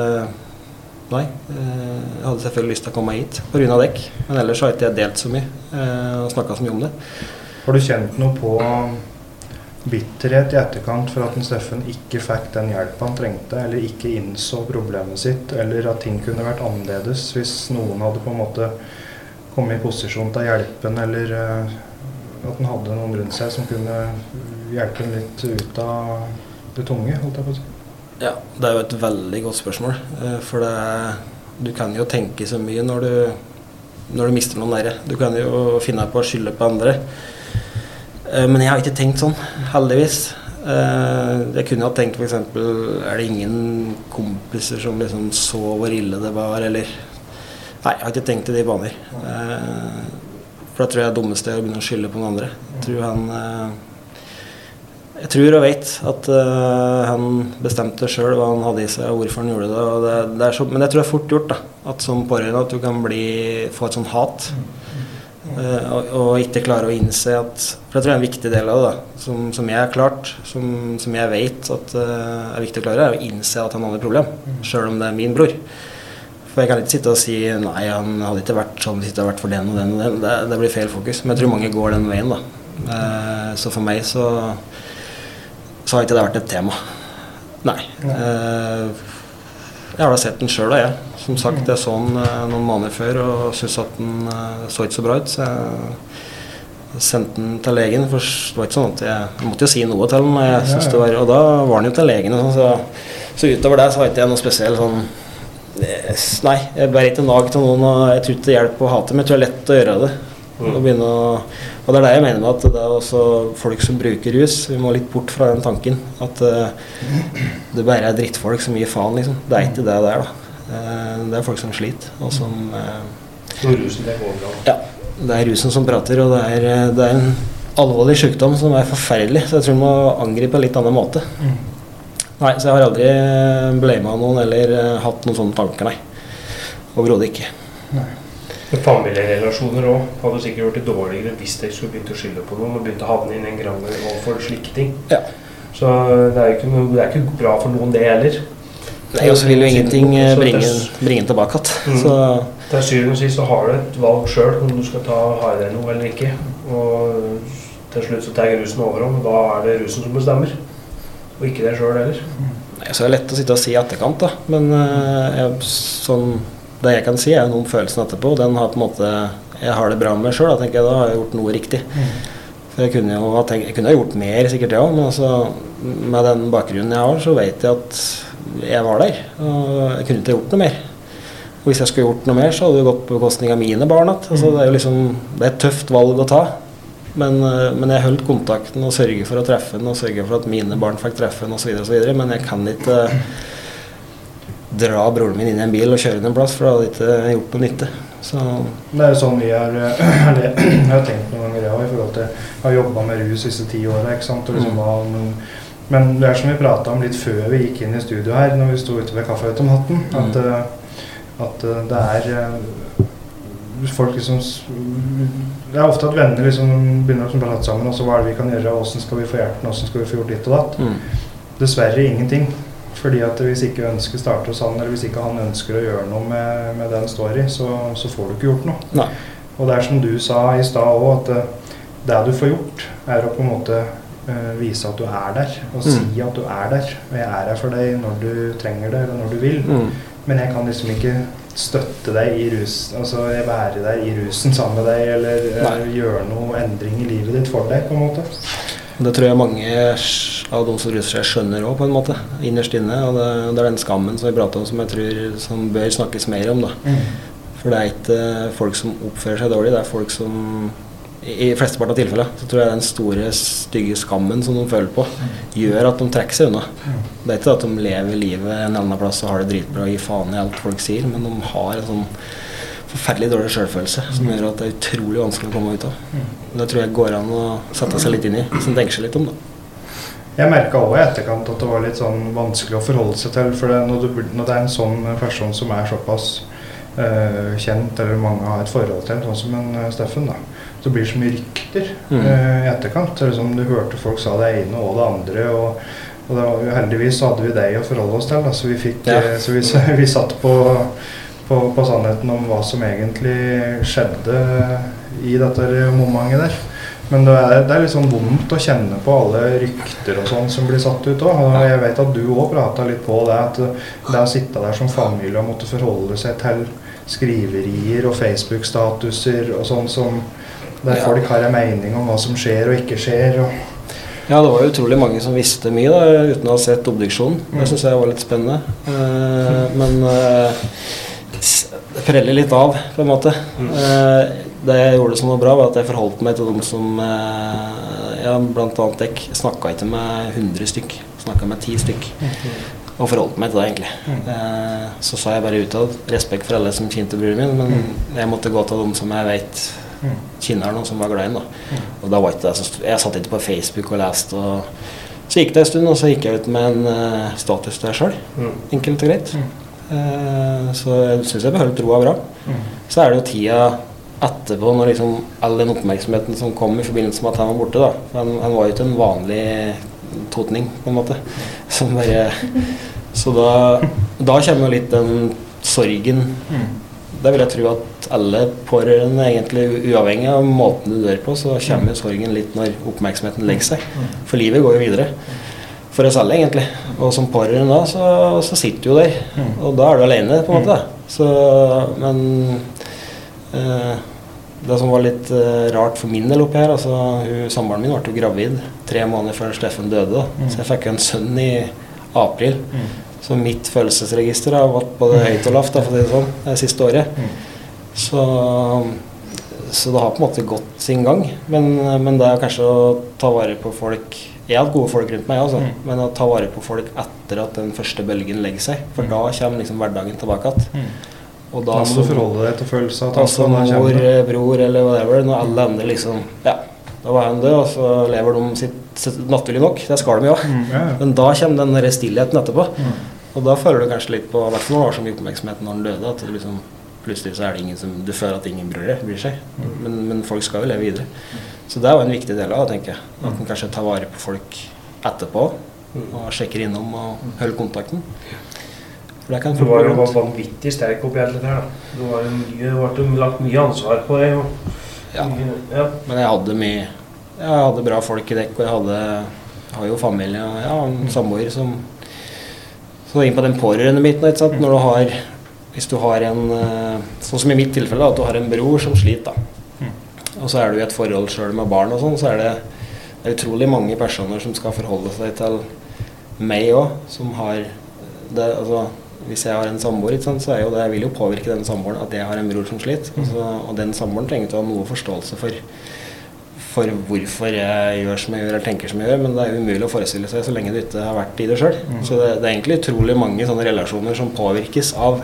Nei. eh, Jeg hadde selvfølgelig lyst til å komme hit pga. dekk, men ellers har ikke jeg delt så mye og snakka så mye om det. Har du kjent noe på bitterhet i etterkant for at Steffen ikke fikk den hjelpa han trengte, eller ikke innså problemet sitt, eller at ting kunne vært annerledes hvis noen hadde på en måte kommet i posisjon til å hjelpe han, eller uh, at han hadde noen rundt seg som kunne hjelpe han litt ut av det tunge, holdt jeg på å si. Ja, det er jo et veldig godt spørsmål. eh, For det, du kan jo tenke så mye når du, når du mister noen nære. Du kan jo finne på å skylde på andre. Eh, Men jeg har ikke tenkt sånn, heldigvis. Eh, Jeg kunne ha tenkt f.eks.: Er det ingen kompiser som liksom så hvor ille det var, eller Nei, jeg har ikke tenkt i de baner. Eh, For da tror jeg er det dummeste er å begynne å skylde på noen andre. Jeg tror han jeg tror og vet at han bestemte sjøl hva han hadde i seg, og hvorfor han gjorde det. det, det så, men jeg tror det er fort gjort da, at som pårørende at du kan bli, få et sånt hat. Uh, og, og, ikke klare å innse at For jeg tror det er en viktig del av det, da, som, som jeg har klart, som, som jeg vet at uh, er viktig å klare, er å innse at han hadde et problem, sjøl om det er min bror. For jeg kan ikke sitte og si nei, han hadde ikke vært sånn hvis det hadde vært for den og den og den. Det, det blir feil fokus. Men jeg tror mange går den veien, da. så for meg så så har ikke det vært et tema. Nei. Eh, jeg har da sett den sjøl, jeg. Som sagt, jeg så den eh, noen måneder før og syntes at den eh, så ikke så bra ut. Så jeg sendte den til legen. For det var ikke sånn at jeg, jeg måtte jo si noe til den. Jeg synes det var, og da var den jo til legen. Sånn, så, så, utover det så har ikke jeg noe spesiell sånn Nei, jeg bærer ikke nag til noen. og Jeg tror ikke det hjelper å hate, men jeg tror det er lett å gjøre det. Å begynne å og det er det jeg mener med at det er også folk som bruker rus. Vi må litt bort fra den tanken. At uh, det bare er drittfolk som gir faen, liksom. Det er ikke det det er, da. Uh, det er folk som sliter, og som uh, rusen det går bra? Ja. Det er rusen som prater, og det er, det er en alvorlig sykdom som er forferdelig. Så jeg tror vi må angripe på en litt annen måte. Mm. Nei, så jeg har aldri blama noen eller hatt noen sånne tanker, nei. Overhodet ikke. Nei. Familierelasjoner òg hadde sikkert gjort det dårligere hvis de skulle begynt å skylde på noen og begynt å havne inn en krangel overfor slike ting. Ja. Så det er, ikke, det er ikke bra for noen, det heller. Nei, og så vil jo ingenting eh, bringe, bringe tilbake igjen. Mm. Til syvende og sist så har du et valg sjøl om du skal ta, ha i deg noe eller ikke. Og til slutt så tar rusen overhånd, og da er det rusen som bestemmer. Og ikke deg sjøl heller. Nei, så er det lett å sitte og si i etterkant, da. Men øh, jeg, sånn det jeg kan si, er noe om følelsen etterpå. Den har på en måte Jeg har det bra med meg sjøl. Da tenker jeg da har jeg gjort noe riktig. Mm. For jeg kunne jo tenkt, jeg kunne gjort mer, sikkert, ja. Men altså, med den bakgrunnen jeg har, så vet jeg at jeg var der. Og jeg kunne ikke gjort noe mer. Og hvis jeg skulle gjort noe mer, så hadde det gått på bekostning av mine barn. Altså, det er jo liksom, det er et tøft valg å ta. Men, men jeg holdt kontakten og sørget for å treffe den og sørget for at mine barn fikk treffe den osv. Men jeg kan ikke dra broren min inn i en bil og kjøre den en plass, for det hadde ikke gjort noe nytte. Så. Det er jo sånn vi har, jeg har tenkt noen ganger, ja, i forhold til Jeg har jobba med rus disse ti åra. Liksom, mm. Men det er som vi prata om litt før vi gikk inn i studio her, når vi sto ute ved kaffeautomaten, mm. at, eh, at, eh, det er eh, folk liksom Det er ofte at venner liksom begynner å prate sammen. Og så hva er det vi kan gjøre? Åssen skal vi få hjelp? Åssen skal vi få gjort ditt og datt? Mm. Dessverre ingenting. Fordi at Hvis ikke ønsker starter hos han, eller hvis ikke han ønsker å gjøre noe med, med den story, så, så, får du ikke gjort noe. Nei. Og det er som du sa i stad òg, at det, eh, du får gjort, er å på en måte uh, vise at du er der. Og mm. si at du er der. Og jeg er her for deg når du trenger det, eller når du vil. Mm. Men jeg kan liksom ikke støtte deg i rusen, altså være der i rusen sammen med deg, eller eller gjøre noe endring i livet ditt for deg, på en måte. Det tror jeg mange av de som ruser seg, skjønner òg, på en måte. Innerst inne. Og det, det er den skammen som vi prater om, som jeg tror som bør snakkes mer om. da. Mm. For det er ikke folk som oppfører seg dårlig, det er folk som i flesteparten av tilfellene så tror jeg den store, stygge skammen som de føler på, mm. gjør at de trekker seg unna. Mm. Det er ikke at de lever livet en annen plass og har det dritbra og gir faen i alt folk sier, men de har en sånn forferdelig dårlig selvfølelse som gjør at det er utrolig vanskelig å komme ut av. Det tror jeg går an å sette seg litt inn i, en tenker seg litt om. da. Jeg merka òg i etterkant at det var litt sånn vanskelig å forholde seg til. For det, når, du, når, det er en sånn person som er såpass uh, kjent, eller mange har et forhold til, sånn som en uh, Steffen, da, så blir det så mye rykter mm. uh, i etterkant. Eller som du hørte folk sa det ene og det andre. og og da, heldigvis så hadde vi deg å forholde oss til, da, så vi, fikk, ja. så vi, vi satt på på, på, sannheten om hva som egentlig skjedde i dette momentet der. Men det er, det er litt sånn vondt å kjenne på alle rykter og sånn som blir satt ut òg. Og jeg vet at du òg prata litt på det, at det å sitte der som familie og måtte forholde seg til skriverier og Facebook-statuser og sånn som der folk har en mening om hva som skjer og ikke skjer. Og ja, det var utrolig mange som visste mye da, uten å ha sett obduksjonen. Det syns jeg var litt spennende. Uh, men uh, det preller litt av, på en måte. Mm. Eh, det jeg gjorde som var bra, var at jeg forholdt meg til dem som eh, ja, annet jeg snakka ikke med 100 stykk, snakka med 10 stykk. Mm. Og forholdt meg til det, egentlig. Mm. Eh, så sa jeg bare utad respekt for alle som kjente broren min, men mm. jeg måtte gå til dem som jeg vet mm. kjenner noen som var glad i ham. Og da var ikke det så Jeg satt ikke på Facebook og leste og Så gikk det en stund, og så gikk jeg ut med en uh, status der sjøl. Mm. Enkelt og greit. Eh, så jeg syns jeg beholdt roa bra. Så er det jo tida etterpå, når liksom all den oppmerksomheten som kom i forbindelse med at han var borte, da. Han, han var jo ikke en vanlig totning, på en måte. Som bare Så da, da kommer jo litt den sorgen. Der vil jeg tro at alle pårørende, egentlig uavhengig av måten du dør på, så kommer jo sorgen litt når oppmerksomheten legger seg. For livet går jo videre. For oss alle, egentlig. Og som pårørende da, så, så sitter du jo der. Mm. Og da er du alene, på en måte. da. Så, men eh, det som var litt eh, rart for min del oppi her altså, hun, Samboeren min ble jo gravid tre måneder før Steffen døde. da. Mm. Så jeg fikk jo en sønn i april. Mm. Så mitt følelsesregister har vært både høyt og lavt da, for det sånn, det siste året. Mm. Så, så det har på en måte gått sin gang. Men, men det er kanskje å ta vare på folk Jeg har hatt gode folk rundt meg, altså, Mm. men å ta vare på folk etter at den første bølgen legger seg. For Mm. da kommer liksom hverdagen tilbake igjen. Mm. Og Da må du forholde deg til følelser og Altså tanker. da kommer mor, bror eller whatever. Når alle andre liksom Ja, da var han død, og så lever de sitt, sitt naturlig nok. Det skal de jo. Mm, ja, ja. Men da kommer den der stillheten etterpå. Mm. Og da føler du kanskje litt på I hvert fall når du har så mye oppmerksomhet når han døde, at det liksom, plutselig så er det ingen som Du føler at ingen bryr, bryr seg. Men, men folk skal jo leve videre. Så det er jo en viktig del av det, tenker jeg. At en kanskje tar vare på folk etterpå. Og sjekker innom og holder kontakten. For det kan Du var jo vanvittig sterk oppi alt dette her. da. Du var mye, det ble lagt mye ansvar på deg. Ja. ja. Men jeg hadde mye Jeg hadde bra folk i dekk, og jeg hadde har jo familie og ja, en samboer som Så inn på den pårørende-biten. ikke sant? Når du har Hvis du har en eh, Sånn som i mitt tilfelle, at du har en bror som sliter, da. Og så er du i et forhold sjøl med barn og sånn, så er det, det er utrolig mange personer som skal forholde seg til meg òg, som har det, altså, Hvis jeg har en samboer, så er jo det, vil jo påvirke den samboeren at jeg har en bror som sliter. Altså, og den samboeren trenger ikke å ha noe forståelse for for hvorfor jeg gjør som jeg gjør eller tenker som jeg gjør, men det er umulig å forestille seg så lenge du ikke har vært i det sjøl. Mm. Så det, det er egentlig utrolig mange sånne relasjoner som påvirkes av,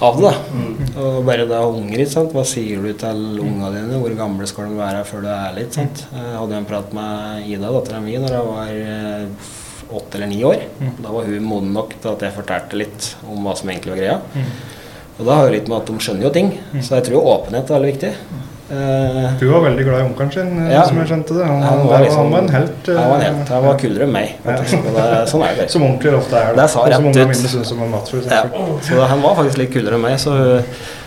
av det. Mm. Og bare det å ha unger, sant? hva sier du til ungene dine? Hvor gamle skal de være før du er litt? Sant? Jeg hadde en prat med Ida, dattera mi, når jeg var eh, åtte eller ni år. Mm. Da var hun moden nok til at jeg fortalte litt om hva som egentlig var greia. Mm. Og da har jo litt med at de skjønner jo ting. Mm. Så jeg tror åpenhet er veldig viktig. Eh, Du var veldig glad i onkelen sin, eh, Ja. som jeg skjønte det. Han, Han var liksom- han var en helt. eh, Han var en helt. Han var kulere enn meg. faktisk. Det, sånn er det. Som onkler ofte er. Det sa rett ut. mine syns om mat, for Ja, så han var faktisk litt kulere enn meg. Så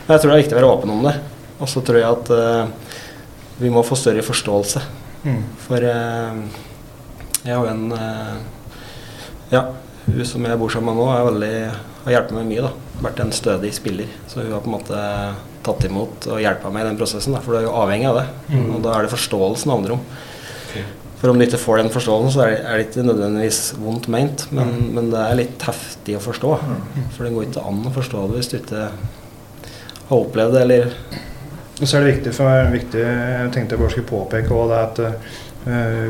jeg tror det er viktig å være åpen om det. Og så tror jeg at uh, vi må få større forståelse. Mm. For uh, jeg har jo en uh, Ja, hun som jeg bor sammen med nå, er veldig, har hjulpet meg mye. da. Vært en stødig spiller. Så hun har på en måte tatt imot og hjulpet meg i den prosessen. Da, for du er jo avhengig av det. Mm. Og da er det forståelsen det handler om. For om du ikke får den forståelsen, så er det, er ikke nødvendigvis vondt meint, men, men det er litt heftig å forstå. For det går ikke an å forstå det hvis du ikke har opplevd det, eller Og så er det viktig for viktig, jeg tenkte jeg bare skulle påpeke også, det at eh,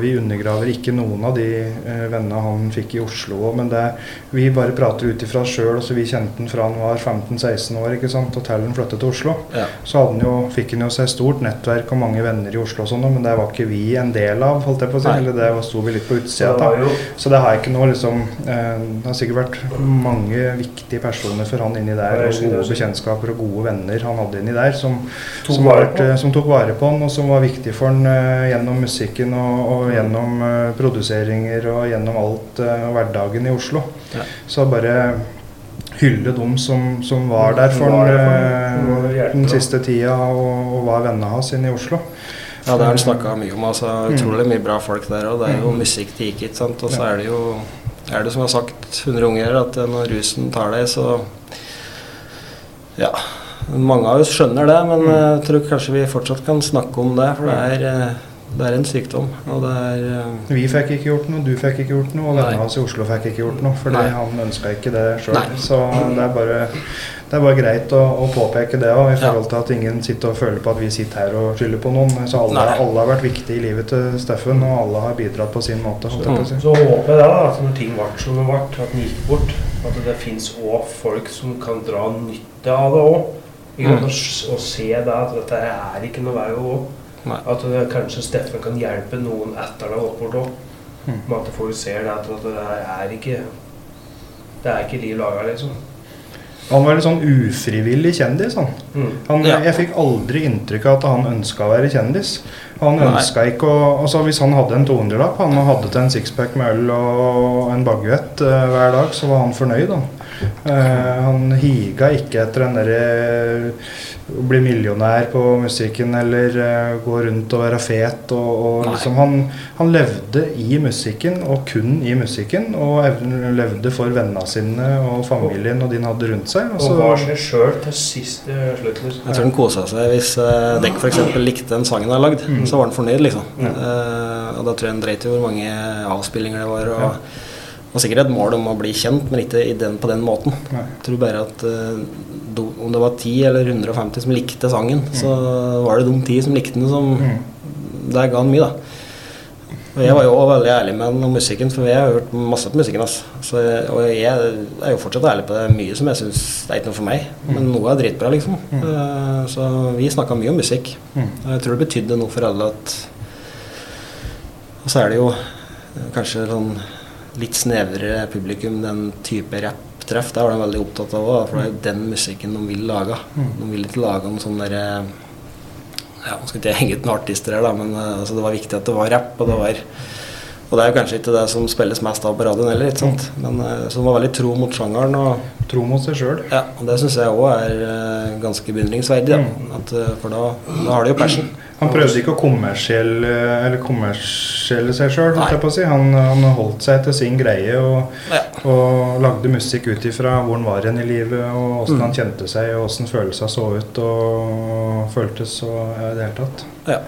vi undergraver ikke noen av de uh, vennene han fikk i Oslo. Men det, vi bare prater ut ifra oss sjøl. Vi kjente han fra han var 15-16 år ikke sant, og til han flyttet til Oslo. Ja. Så han jo, fikk han jo seg stort nettverk og mange venner i Oslo, og sånt, men det var ikke vi en del av. holdt jeg på å si, eller Det var- sto vi litt på utsida av. Så det har ikke noe liksom eh, Det har sikkert vært mange viktige personer for han inni der, og gode bekjentskaper og gode venner han hadde inni der, som, som, vært, eh, som tok vare på han, og som var viktig for han eh, gjennom musikken og, og gjennom eh, produseringer og gjennom alt eh, hverdagen i Oslo. Ja. Så bare hylle dem som, som var der for var der for eh, den siste tida og, og var vennene hans inne i Oslo. Ja, det har han snakka mye om. altså Mm. Utrolig mye bra folk der. Og det er jo musikk til gikk, ikke sant. Og så er det jo er det som jeg har sagt 100 ganger, at når rusen tar deg, så Ja. Mange av oss skjønner det, men Mm. jeg tror kanskje vi fortsatt kan snakke om det. For det er, det er en sykdom. Og det er Uh, Vi fikk ikke gjort noe, du fikk ikke gjort noe, og denne hans i Oslo fikk ikke gjort noe. Fordi Nei. han ønska ikke det sjøl. Så det er bare, det er bare greit å, å påpeke det òg, i forhold til at ingen sitter og føler på at vi sitter her og skylder på noen. Så alle, alle har vært viktige i livet til Steffen, og alle har bidratt på sin måte. Så, jeg på si. Så håper jeg da at når ting ble som det ble, at den gikk bort, at det fins òg folk som kan dra nytte av det òg. Mm. å se det at dette er ikke noe vei å gå. Nei. At det, kanskje Steffen kan hjelpe noen etter det har gått bort òg. Mm. At folk ser det at, det er ikke Det er ikke liv laga, liksom. Han var litt sånn ufrivillig kjendis, han. Mm. han Ja. Jeg fikk aldri inntrykk av at han ønska å være kjendis. Han ønska ikke å altså Hvis han hadde en 200-lapp, han hadde til en sixpack med øl og en baguett eh, hver dag, så var han fornøyd, han. Eh, han higa ikke etter den derre å bli millionær på musikken eller uh, gå rundt og være fet. Og, og liksom, han, han levde i musikken og kun i musikken. Og levde for vennene sine og familien og de han hadde rundt seg. Og var seg sjøl til siste slutt. Liksom. Jeg tror han kosa seg hvis uh, Dekk f.eks. likte den sangen han har lagd. Mm. Så var han fornøyd, liksom. Ja. Uh, og da tror jeg han dreit i hvor mange avspillinger det var. Og, Ja. Og sikkert et mål om å bli kjent, men ikke i den, på den måten. Nei. Jeg tror bare at eh, do, om det var 10 eller 150 som likte sangen, så var det de 10 som likte den, som Mm. Det ga han mye, da. Og jeg var jo også veldig ærlig med han om musikken, for jeg har hørt masse på musikken Altså. Så Og jeg er jo fortsatt ærlig på det. Mye som jeg syns er ikke noe for meg, men noe er dritbra, liksom. Eh, Så vi snakka mye om musikk. Mm. Og jeg tror det betydde noe for alle at Og så er det jo kanskje sånn litt snevrere publikum, den type rapptreff. Det var de veldig opptatt av òg, for det er jo den musikken de vil lage. De vil ikke lage noen sånn derre ja, Nå skal ikke jeg henge ut noen artister her, da, men eh, altså, det var viktig at det var rapp. Og det var og det er jo kanskje ikke det som spilles mest av på radioen heller, ikke sant? Men, eh, så de var veldig tro mot sjangeren. Og, Tro mot seg sjøl. ja, og det syns jeg òg er eh, ganske beundringsverdig. Da. At, for da, da har de jo passion. Han prøvde ikke å kommersielle, eller kommersielle seg sjøl, si. Han, han holdt seg til sin greie og, Ja. og lagde musikk ut ifra hvor han var igjen i livet, og åssen Mm. han kjente seg, og åssen følelsene så ut og føltes og ja, i det hele tatt. Ja.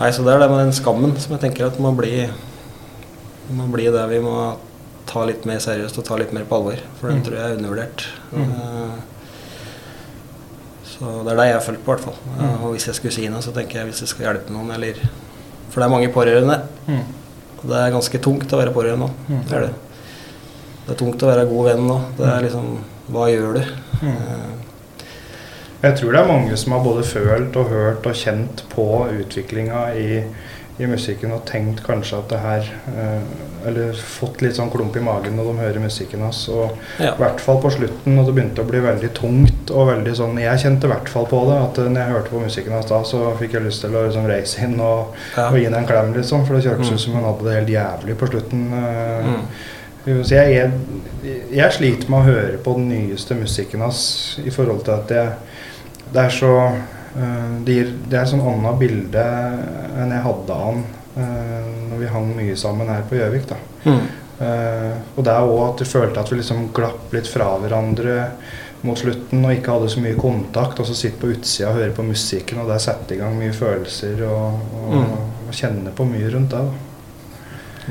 Nei, så det er det med den skammen som jeg tenker at må bli, må bli det vi må ta litt mer seriøst og ta litt mer på alvor. For den Mm. tror jeg er undervurdert. Mm. Eh, Så det er det jeg har følt på, i hvert fall. Mm. Og hvis jeg skulle si noe, så tenker jeg hvis jeg skal hjelpe noen, eller For det er mange pårørende. Mm. Og det er ganske tungt å være pårørende nå. Mm. Det er det. Det er tungt å være god venn nå. Det er liksom Hva gjør du? Mm. Eh, Jeg tror det er mange som har både følt og hørt og kjent på utviklinga i, i musikken og tenkt kanskje at det her eh, Eller fått litt sånn klump i magen når de hører musikken hans. Og Ja. i hvert fall på slutten, når det begynte å bli veldig tungt og veldig sånn Jeg kjente i hvert fall på det. At eh, når jeg hørte på musikken hans da, så fikk jeg lyst til å liksom reise inn og, Ja. og gi ham en klem, liksom. For det kjørtes Mm. ut som hun hadde det helt jævlig på slutten. eh. Mm. Så jeg, jeg, jeg sliter med å høre på den nyeste musikken hans i forhold til at jeg, det er så det, gir, det er et sånn annet bilde enn jeg hadde av han eh, når vi hang mye sammen her på Gjøvik. da. Mm. Eh, og det er òg at du følte at vi liksom glapp litt fra hverandre mot slutten og ikke hadde så mye kontakt. Og så sitte på utsida og høre på musikken, og der sette i gang mye følelser og, og, Mm. og kjenne på mye rundt det. da.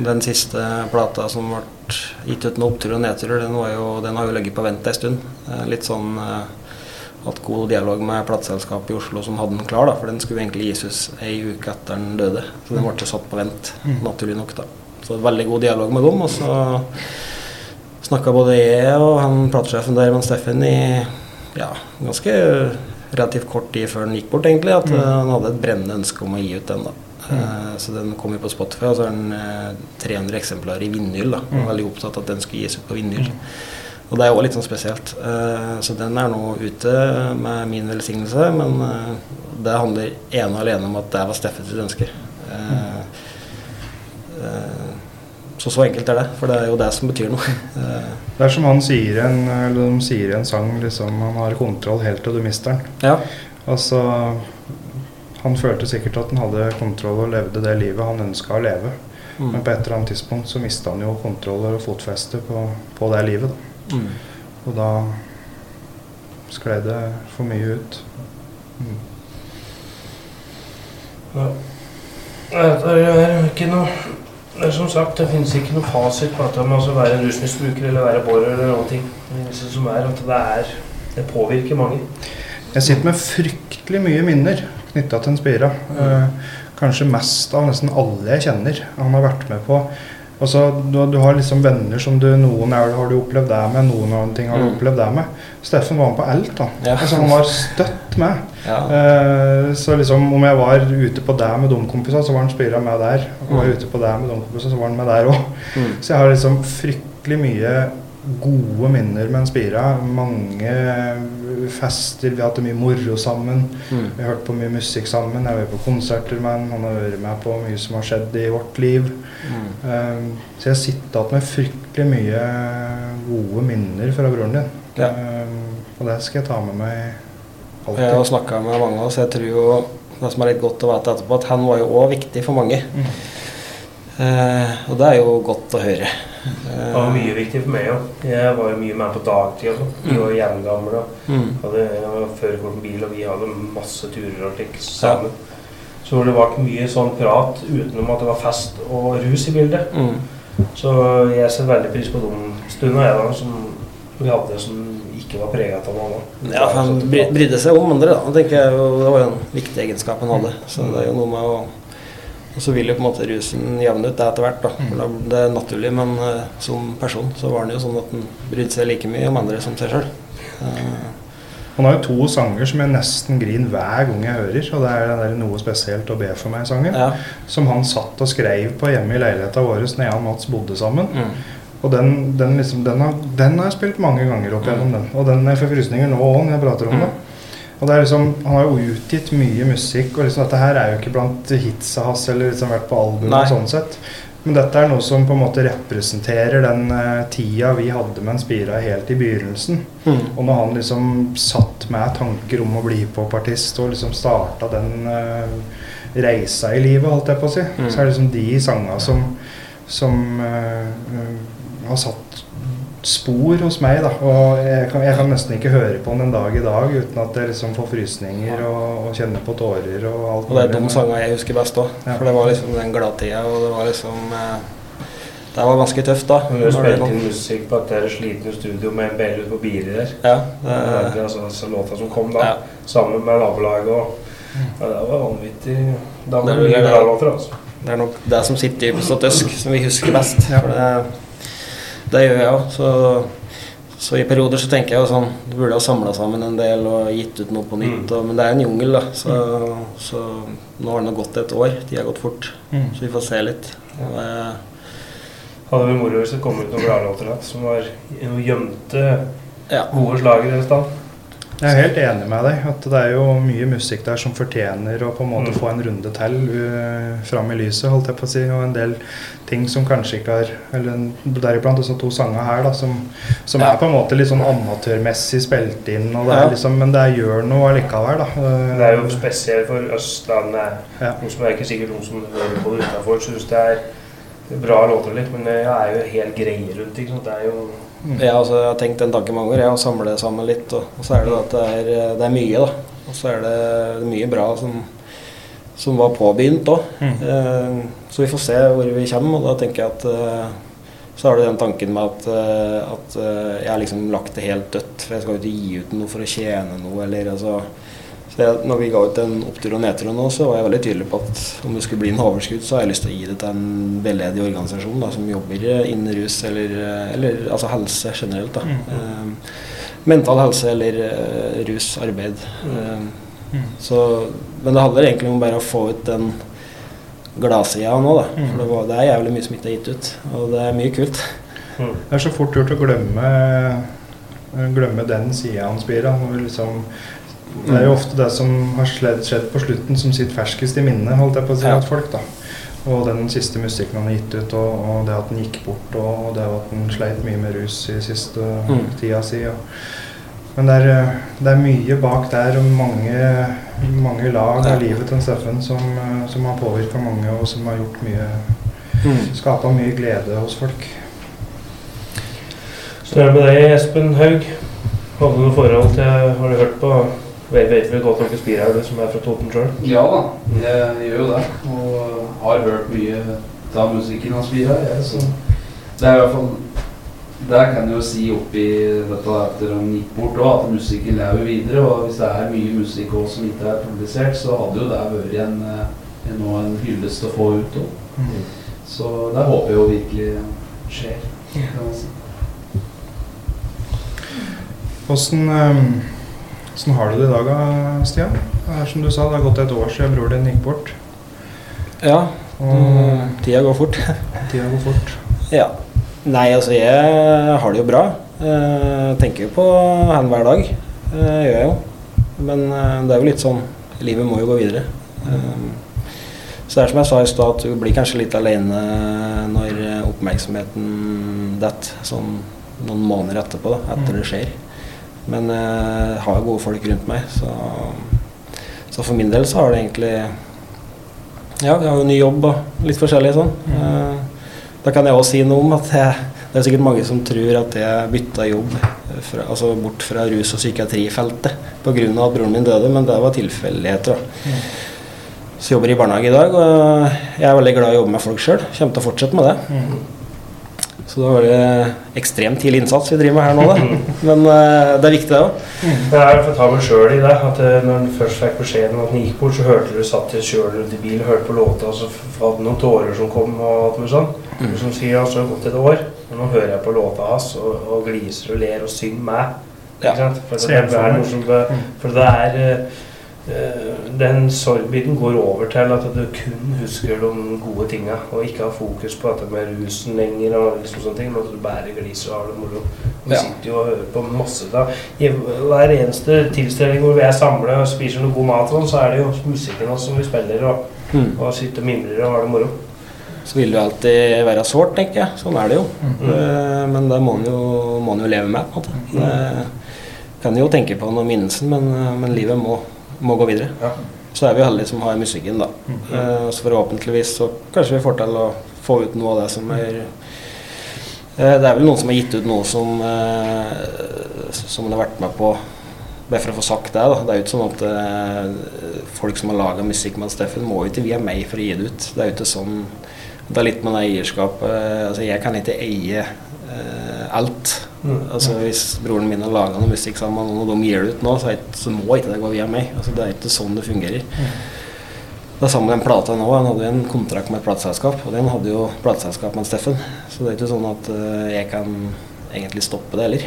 Den siste plata som ble gitt ut med opptur og nedturer, den, var jo, den har jo ligget på vent en stund. Eh, Litt sånn eh, hatt god dialog med plateselskapet i Oslo som hadde den klar, da, for den skulle egentlig gis ut ei uke etter den døde. Så den ble satt på vent, Mm. naturlig nok. da. Så veldig god dialog med dem. Og så snakka både jeg og han platesjefen der med Steffen i ja, ganske relativt kort tid før den gikk bort, egentlig. At Mm. eh, han hadde et brennende ønske om å gi ut den. da. Mm. Så den kom jo på Spotify, og så er den eh, 300 eksemplarer i vinyl. da. Mm. veldig opptatt av at den skulle gis ut på vinyl. Og det er jo litt sånn spesielt. Eh, Så den er nå ute med min velsignelse, men eh, det handler ene og alene om at det var Steffens ønske. Eh, Så så enkelt er det, for det er jo det som betyr noe. Det er som han sier i en, eller de sier i en sang, liksom, han har kontroll helt til du mister den. Ja. Altså, han følte sikkert at han hadde kontroll og levde det livet han ønska å leve. Mm. Men på et eller annet tidspunkt så mista han jo kontroll og fotfeste på, på det livet. Da. Mm. Og da sklei det for mye ut. Mm. Ja. Det er ikke noe det er som sagt, det finnes ikke noe fasit på dette med å være en rusmisbruker eller være borer eller noen ting. Det som er at det er Det påvirker mange. Jeg sitter med fryktelig mye minner knytta til en Spira. Eh, kanskje mest av nesten alle jeg kjenner. Han har vært med på Og så du, du har liksom venner som du Noen er, har du opplevd det med, noen annen ting har du Mm. opplevd det med. Steffen var med på alt, da. Ja. Altså, han var støtt med. Ja. Eh, så liksom om jeg var ute på det med domkompisene, så var han spira med der. Og var jeg ute på det med domkompisene, så var han med der òg. Mm. Så jeg har liksom fryktelig mye gode minner med en Spira. Mange fester, vi har hatt det mye moro sammen. Mm. Vi har hørt på mye musikk sammen. Jeg har vært på konserter med han. Han har vært med på mye som har skjedd i vårt liv. Mm. Um, så jeg sitter igjen med fryktelig mye gode minner fra broren din. Ja. Um, og det skal jeg ta med meg Jeg har alltid. snakka med mange av oss. Jeg tror jo det som er litt godt å vite etterpå, at han var jo òg viktig for mange. Mm. Uh, og det er jo godt å høre. Det var mye viktig for meg òg. Jeg var jo mye med på dagtid. sånn. Vi var jo jevngamle. Mm. Hadde var førerkort bil, og vi hadde masse turer og slikt sammen. Så det ble mye sånn prat utenom at det var fest og rus i bildet. Mm. Så jeg ser veldig pris på de stundene som vi hadde som ikke var preget av noe annet. Ja, han brydde seg om andre, da. Det var jo en viktig egenskap han hadde. Så det er jo noe med å Og så vil jo på en måte rusen jevne ut det etter hvert, da. For det er naturlig, men uh, som person så var han jo sånn at han brydde seg like mye om andre som seg sjøl. Han har jo to sanger som jeg nesten griner hver gang jeg hører. Og det er den der 'Noe spesielt å be for meg'-sangen. ja. Som han satt og skrev på hjemme i leiligheta vår når jeg og Mats bodde sammen. Mm. Og den, den, liksom, den, har, den har jeg spilt mange ganger opp gjennom den. Og den er får frysninger nå òg når jeg prater om det. Og det er liksom, Han har jo utgitt mye musikk, og liksom dette her er jo ikke blant hitsa hans eller liksom vært på album. Nei. og sånn sett. Men dette er noe som på en måte representerer den uh, tida vi hadde med en Spira helt i begynnelsen. Mm. Og når han liksom satt med tanker om å bli popartist og liksom starta den uh, reisa i livet, holdt jeg på å si, Mm. så er det liksom de sanga som, som uh, har satt spor hos meg. da, Og jeg kan, jeg kan nesten ikke høre på den en dag i dag uten at jeg liksom får frysninger og, og kjenner på tårer og alt Og det er de sangene jeg husker best òg. Ja. For det var liksom den gladtida, og det var liksom eh, Det var ganske tøft, da. Vi har det spilt inn musikk på et slitne studio med ut på Biri der. Ja, Det er det, altså, altså låta som kom da, Ja. sammen med nabolaget. Og, ja, det var vanvittig. Det det låter, altså. det er nok det som sitter dypest og tøsk, som vi husker best. Ja. For det, det gjør jeg òg. Så, så i perioder så tenker jeg jo sånn Du burde ha samla sammen en del og gitt ut noe på nytt. Og, men det er en jungel, da. Så, så nå har det nå gått et år. Tida har gått fort. Mm. Så vi får se litt. Og, eh, Hadde vi moro hvis det kom ut noen gladlåter da, som var gjemte ja. gode slagere et stand. Jeg er helt enig med deg. at Det er jo mye musikk der som fortjener å på en måte Mm. få en runde til uh, fram i lyset, holdt jeg på å si. Og en del ting som kanskje ikke har Eller deriblant også to sanger her, da, som, som Ja. er på en måte litt sånn amatørmessig spilt inn. Og det Ja. er liksom, men det gjør noe allikevel, da. Det er jo spesielt for Østlandet. Ja. Noe som er ikke sikkert noen som hører på det utenfor syns det er det er bra låter litt, men det er jo helt greie rundt. ikke sant? Det er jo Ja, altså, jeg har tenkt den tanken mange ganger, jeg, å samle det sammen litt. Og, og så er det at det er, det er mye, da. Og så er det mye bra som, som var påbegynt òg. Mm. Eh, så vi får se hvor vi kommer, og da tenker jeg at eh, så har du den tanken med at, eh, at eh, jeg har liksom lagt det helt dødt. For jeg skal jo ikke gi ut noe for å tjene noe, eller altså så jeg, når vi ga ut en opptur og nedtur nå, så var jeg veldig tydelig på at om det skulle bli en overskudd, så har jeg lyst til å gi det til en veldedig organisasjon da, som jobber innen rus eller, eller altså helse generelt. Da. Eh, mental helse eller eh, rus, arbeid. Eh, så, men det handler egentlig om bare å få ut den gladsida nå, da. For det, var, det er jævlig mye som ikke er gitt ut, og det er mye kult. mm. Det er så fort gjort å glemme, glemme den sida av Spira. når vi Liksom, det er jo ofte det som har skjedd, på slutten, som sitter ferskest i minnet holdt jeg på å si, Ja. at folk. da. Og den siste musikken han har gitt ut, og, og det at han gikk bort, og, og det at han sleit mye med rus i siste Mm. tida si. Og, men det er, eh, det er mye bak der, og mange, mange lag Ja. av livet til Steffen som, eh, som har påvirka mange, og som har gjort mye Skapa mye glede hos folk. Så er med deg, Espen Haug. Hadde du noe forhold til Har du hørt på Vet vet vel godt dere Spira her, du som er fra Toten sjøl? Ja da, jeg gjør jo det. Og har hørt mye av musikken hans her, Jeg, så det er i hvert fall Det kan jeg jo si oppi dette etter han gikk bort òg, at musikken lever videre. Og hvis det er mye musikk også som ikke er publisert, så hadde jo det vært en, eh, en, nå en hyllest å få ut òg. Så det håper jeg jo virkelig skjer. kan man si. Åssen ehm, åssen har du det i dag, Stian? Det er som du sa, det har gått et år siden bror din gikk bort. Ja, Og mm, tida går fort. tida går fort. Ja. Nei, altså jeg har det jo bra. Jeg tenker jo på han hver dag. Det gjør jeg jo. Men eh, det er jo litt sånn Livet må jo gå videre. Eh, så det er som jeg sa i stad, at du blir kanskje litt alene når eh, oppmerksomheten detter. Sånn noen måneder etterpå, da, etter det skjer. Men eh, jeg har jo gode folk rundt meg, så, så for min del så har det egentlig Ja, vi har jo ny jobb og litt forskjellig sånn. Mm. da kan jeg også si noe om at jeg, det er sikkert mange som tror at jeg bytta jobb fra, altså bort fra rus- og psykiatrifeltet pga. at broren min døde, men det var tilfeldigheter. da. Så jeg jobber i barnehage i dag, og jeg er veldig glad i å jobbe med folk sjøl. Kommer til å fortsette med det. Så da var det ekstremt tidlig innsats vi driver med her nå, da. Men uh, det er viktig, det òg. Det er for å ta meg sjøl i det. at eh, Når en først fikk beskjeden om at en gikk bort, så hørte du satt i kjølen rundt i bilen, hørte på låta, og så hadde noen tårer som kom, og alt mulig sånn. Mm. Som sier at så har det gått et år, og nå hører jeg på låta hans og, og gliser og ler og synger med. Ja. Ikke sant? For det, det, er som Mm. For det er eh, Den sorgbiten går over til at du kun husker de gode tinga, og ikke har fokus på dette med rusen lenger og liksom sånne ting, men at du bare gliser og har det moro. Vi Ja. sitter jo og hører på masse da. Hver eneste tilstelning hvor vi er samla og spiser noe god mat, sånn, så er det jo musikken også som vi spiller, og, Mm. og sitter og mimrer og har det moro. Så vil det alltid være sårt, tenker jeg. Sånn er det jo. Mm. Eh, Men det må en jo, jo leve med, på en måte. Det kan jo tenke på noe minnelsen, men, eh, men livet må, må gå videre. Ja. Så er vi heldige som har musikken, da. Eh, Så forhåpentligvis så kanskje vi får til å få ut noe av det som er uh, Det er vel noen som har gitt ut noe som uh, Som en har vært med på Bare for å få sagt det, da. Det er jo ikke sånn at folk som har laga musikk med Steffen, må jo ikke via meg for å gi det ut. Det er jo ikke sånn Det er litt med det eierskapet. Altså, jeg kan ikke eie alt. Mm. Altså Hvis broren min har laga noe musikk sammen, og de gir det ut nå, så, ikke, så må ikke det gå via meg. Altså Det er ikke sånn det fungerer. Det er samme med den plata nå. Han hadde en kontrakt med et plateselskap, og den hadde jo plateselskap med Steffen. Så det er ikke sånn at eh, jeg kan egentlig stoppe det heller.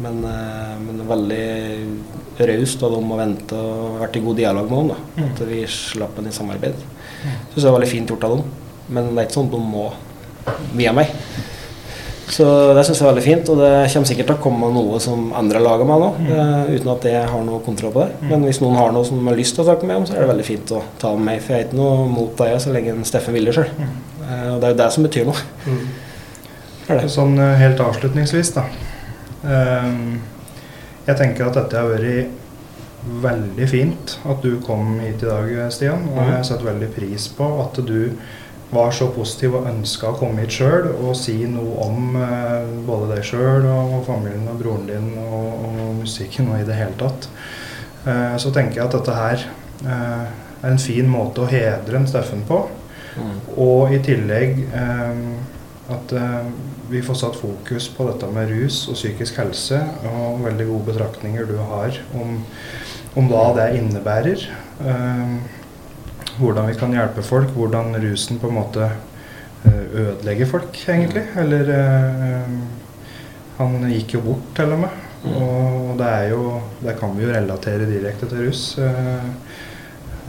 Men, uh, men det er veldig raust av dem å vente og vært i god dialog med dem. da At vi slapp den i samarbeid. Syns det var veldig fint gjort av dem. Men det er ikke sånn at de må via meg. Så det syns jeg er veldig fint, og det kommer sikkert til å komme noe som andre lager meg nå, mm. uten at jeg har noe kontroll på det. Men hvis noen har noe som har lyst til å snakke med om, så er det veldig fint å ta med meg, for jeg er ikke noe mot deg så lenge Steffen vil det sjøl. og det er jo det som betyr noe. Mm. Det. Sånn eh, helt avslutningsvis, da. Ehm, jeg tenker at dette har vært veldig fint at du kom hit i dag, Stian. Og jeg har satt veldig pris på at du var så positiv og ønska å komme hit sjøl og si noe om eh, både deg sjøl og familien og broren din og, og musikken og i det hele tatt. Eh, så tenker jeg at dette her eh, er en fin måte å hedre en Steffen på. Mm. Og i tillegg eh, at eh, vi får satt fokus på dette med rus og psykisk helse, og veldig gode betraktninger du har om, om hva det innebærer. Eh, hvordan vi kan hjelpe folk, hvordan rusen på en måte eh, ødelegger folk, egentlig. Eller eh, Han gikk jo bort, til og med. Og det er jo Det kan vi jo relatere direkte til rus. Eh,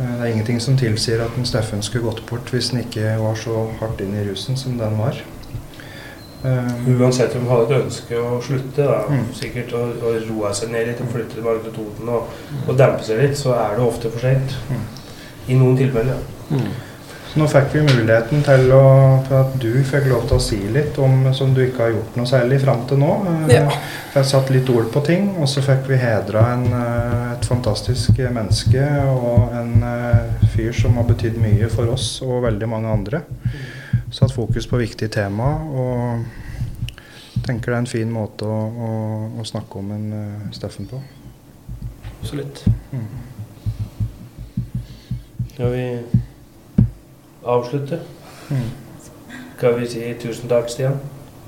Det er ingenting som tilsier at en Steffen skulle gått bort hvis han ikke var så hardt inn i rusen som den var. Uansett om de hadde et ønske å slutte, da, Mm. sikkert, og roe seg ned litt og flytte tilbake til Toten og, og dempe seg litt, så er det ofte for sent. Mm. I noen tilfeller. Mm. Så nå fikk vi muligheten til å, for at du fikk lov til å si litt om som du ikke har gjort noe særlig fram til nå. Eh, Ja. Jeg satt litt ord på ting, og så fikk vi hedra en, eh, et fantastisk menneske og en eh, fyr som har betydd mye for oss og veldig mange andre. Satt fokus på viktige tema og tenker det er en fin måte å, å, å snakke om en Steffen på. Absolutt. Mm. Skal vi avslutte? Mm. Skal vi si tusen takk, Stian?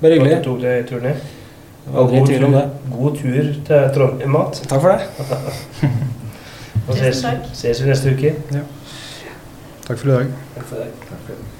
Bare For at hyggelig. du tok deg turen ned. Aldri i God tvil om det. God tur til Trondheim mat. Takk for det. Og ses, ses vi neste uke. Takk for i dag. Takk for det.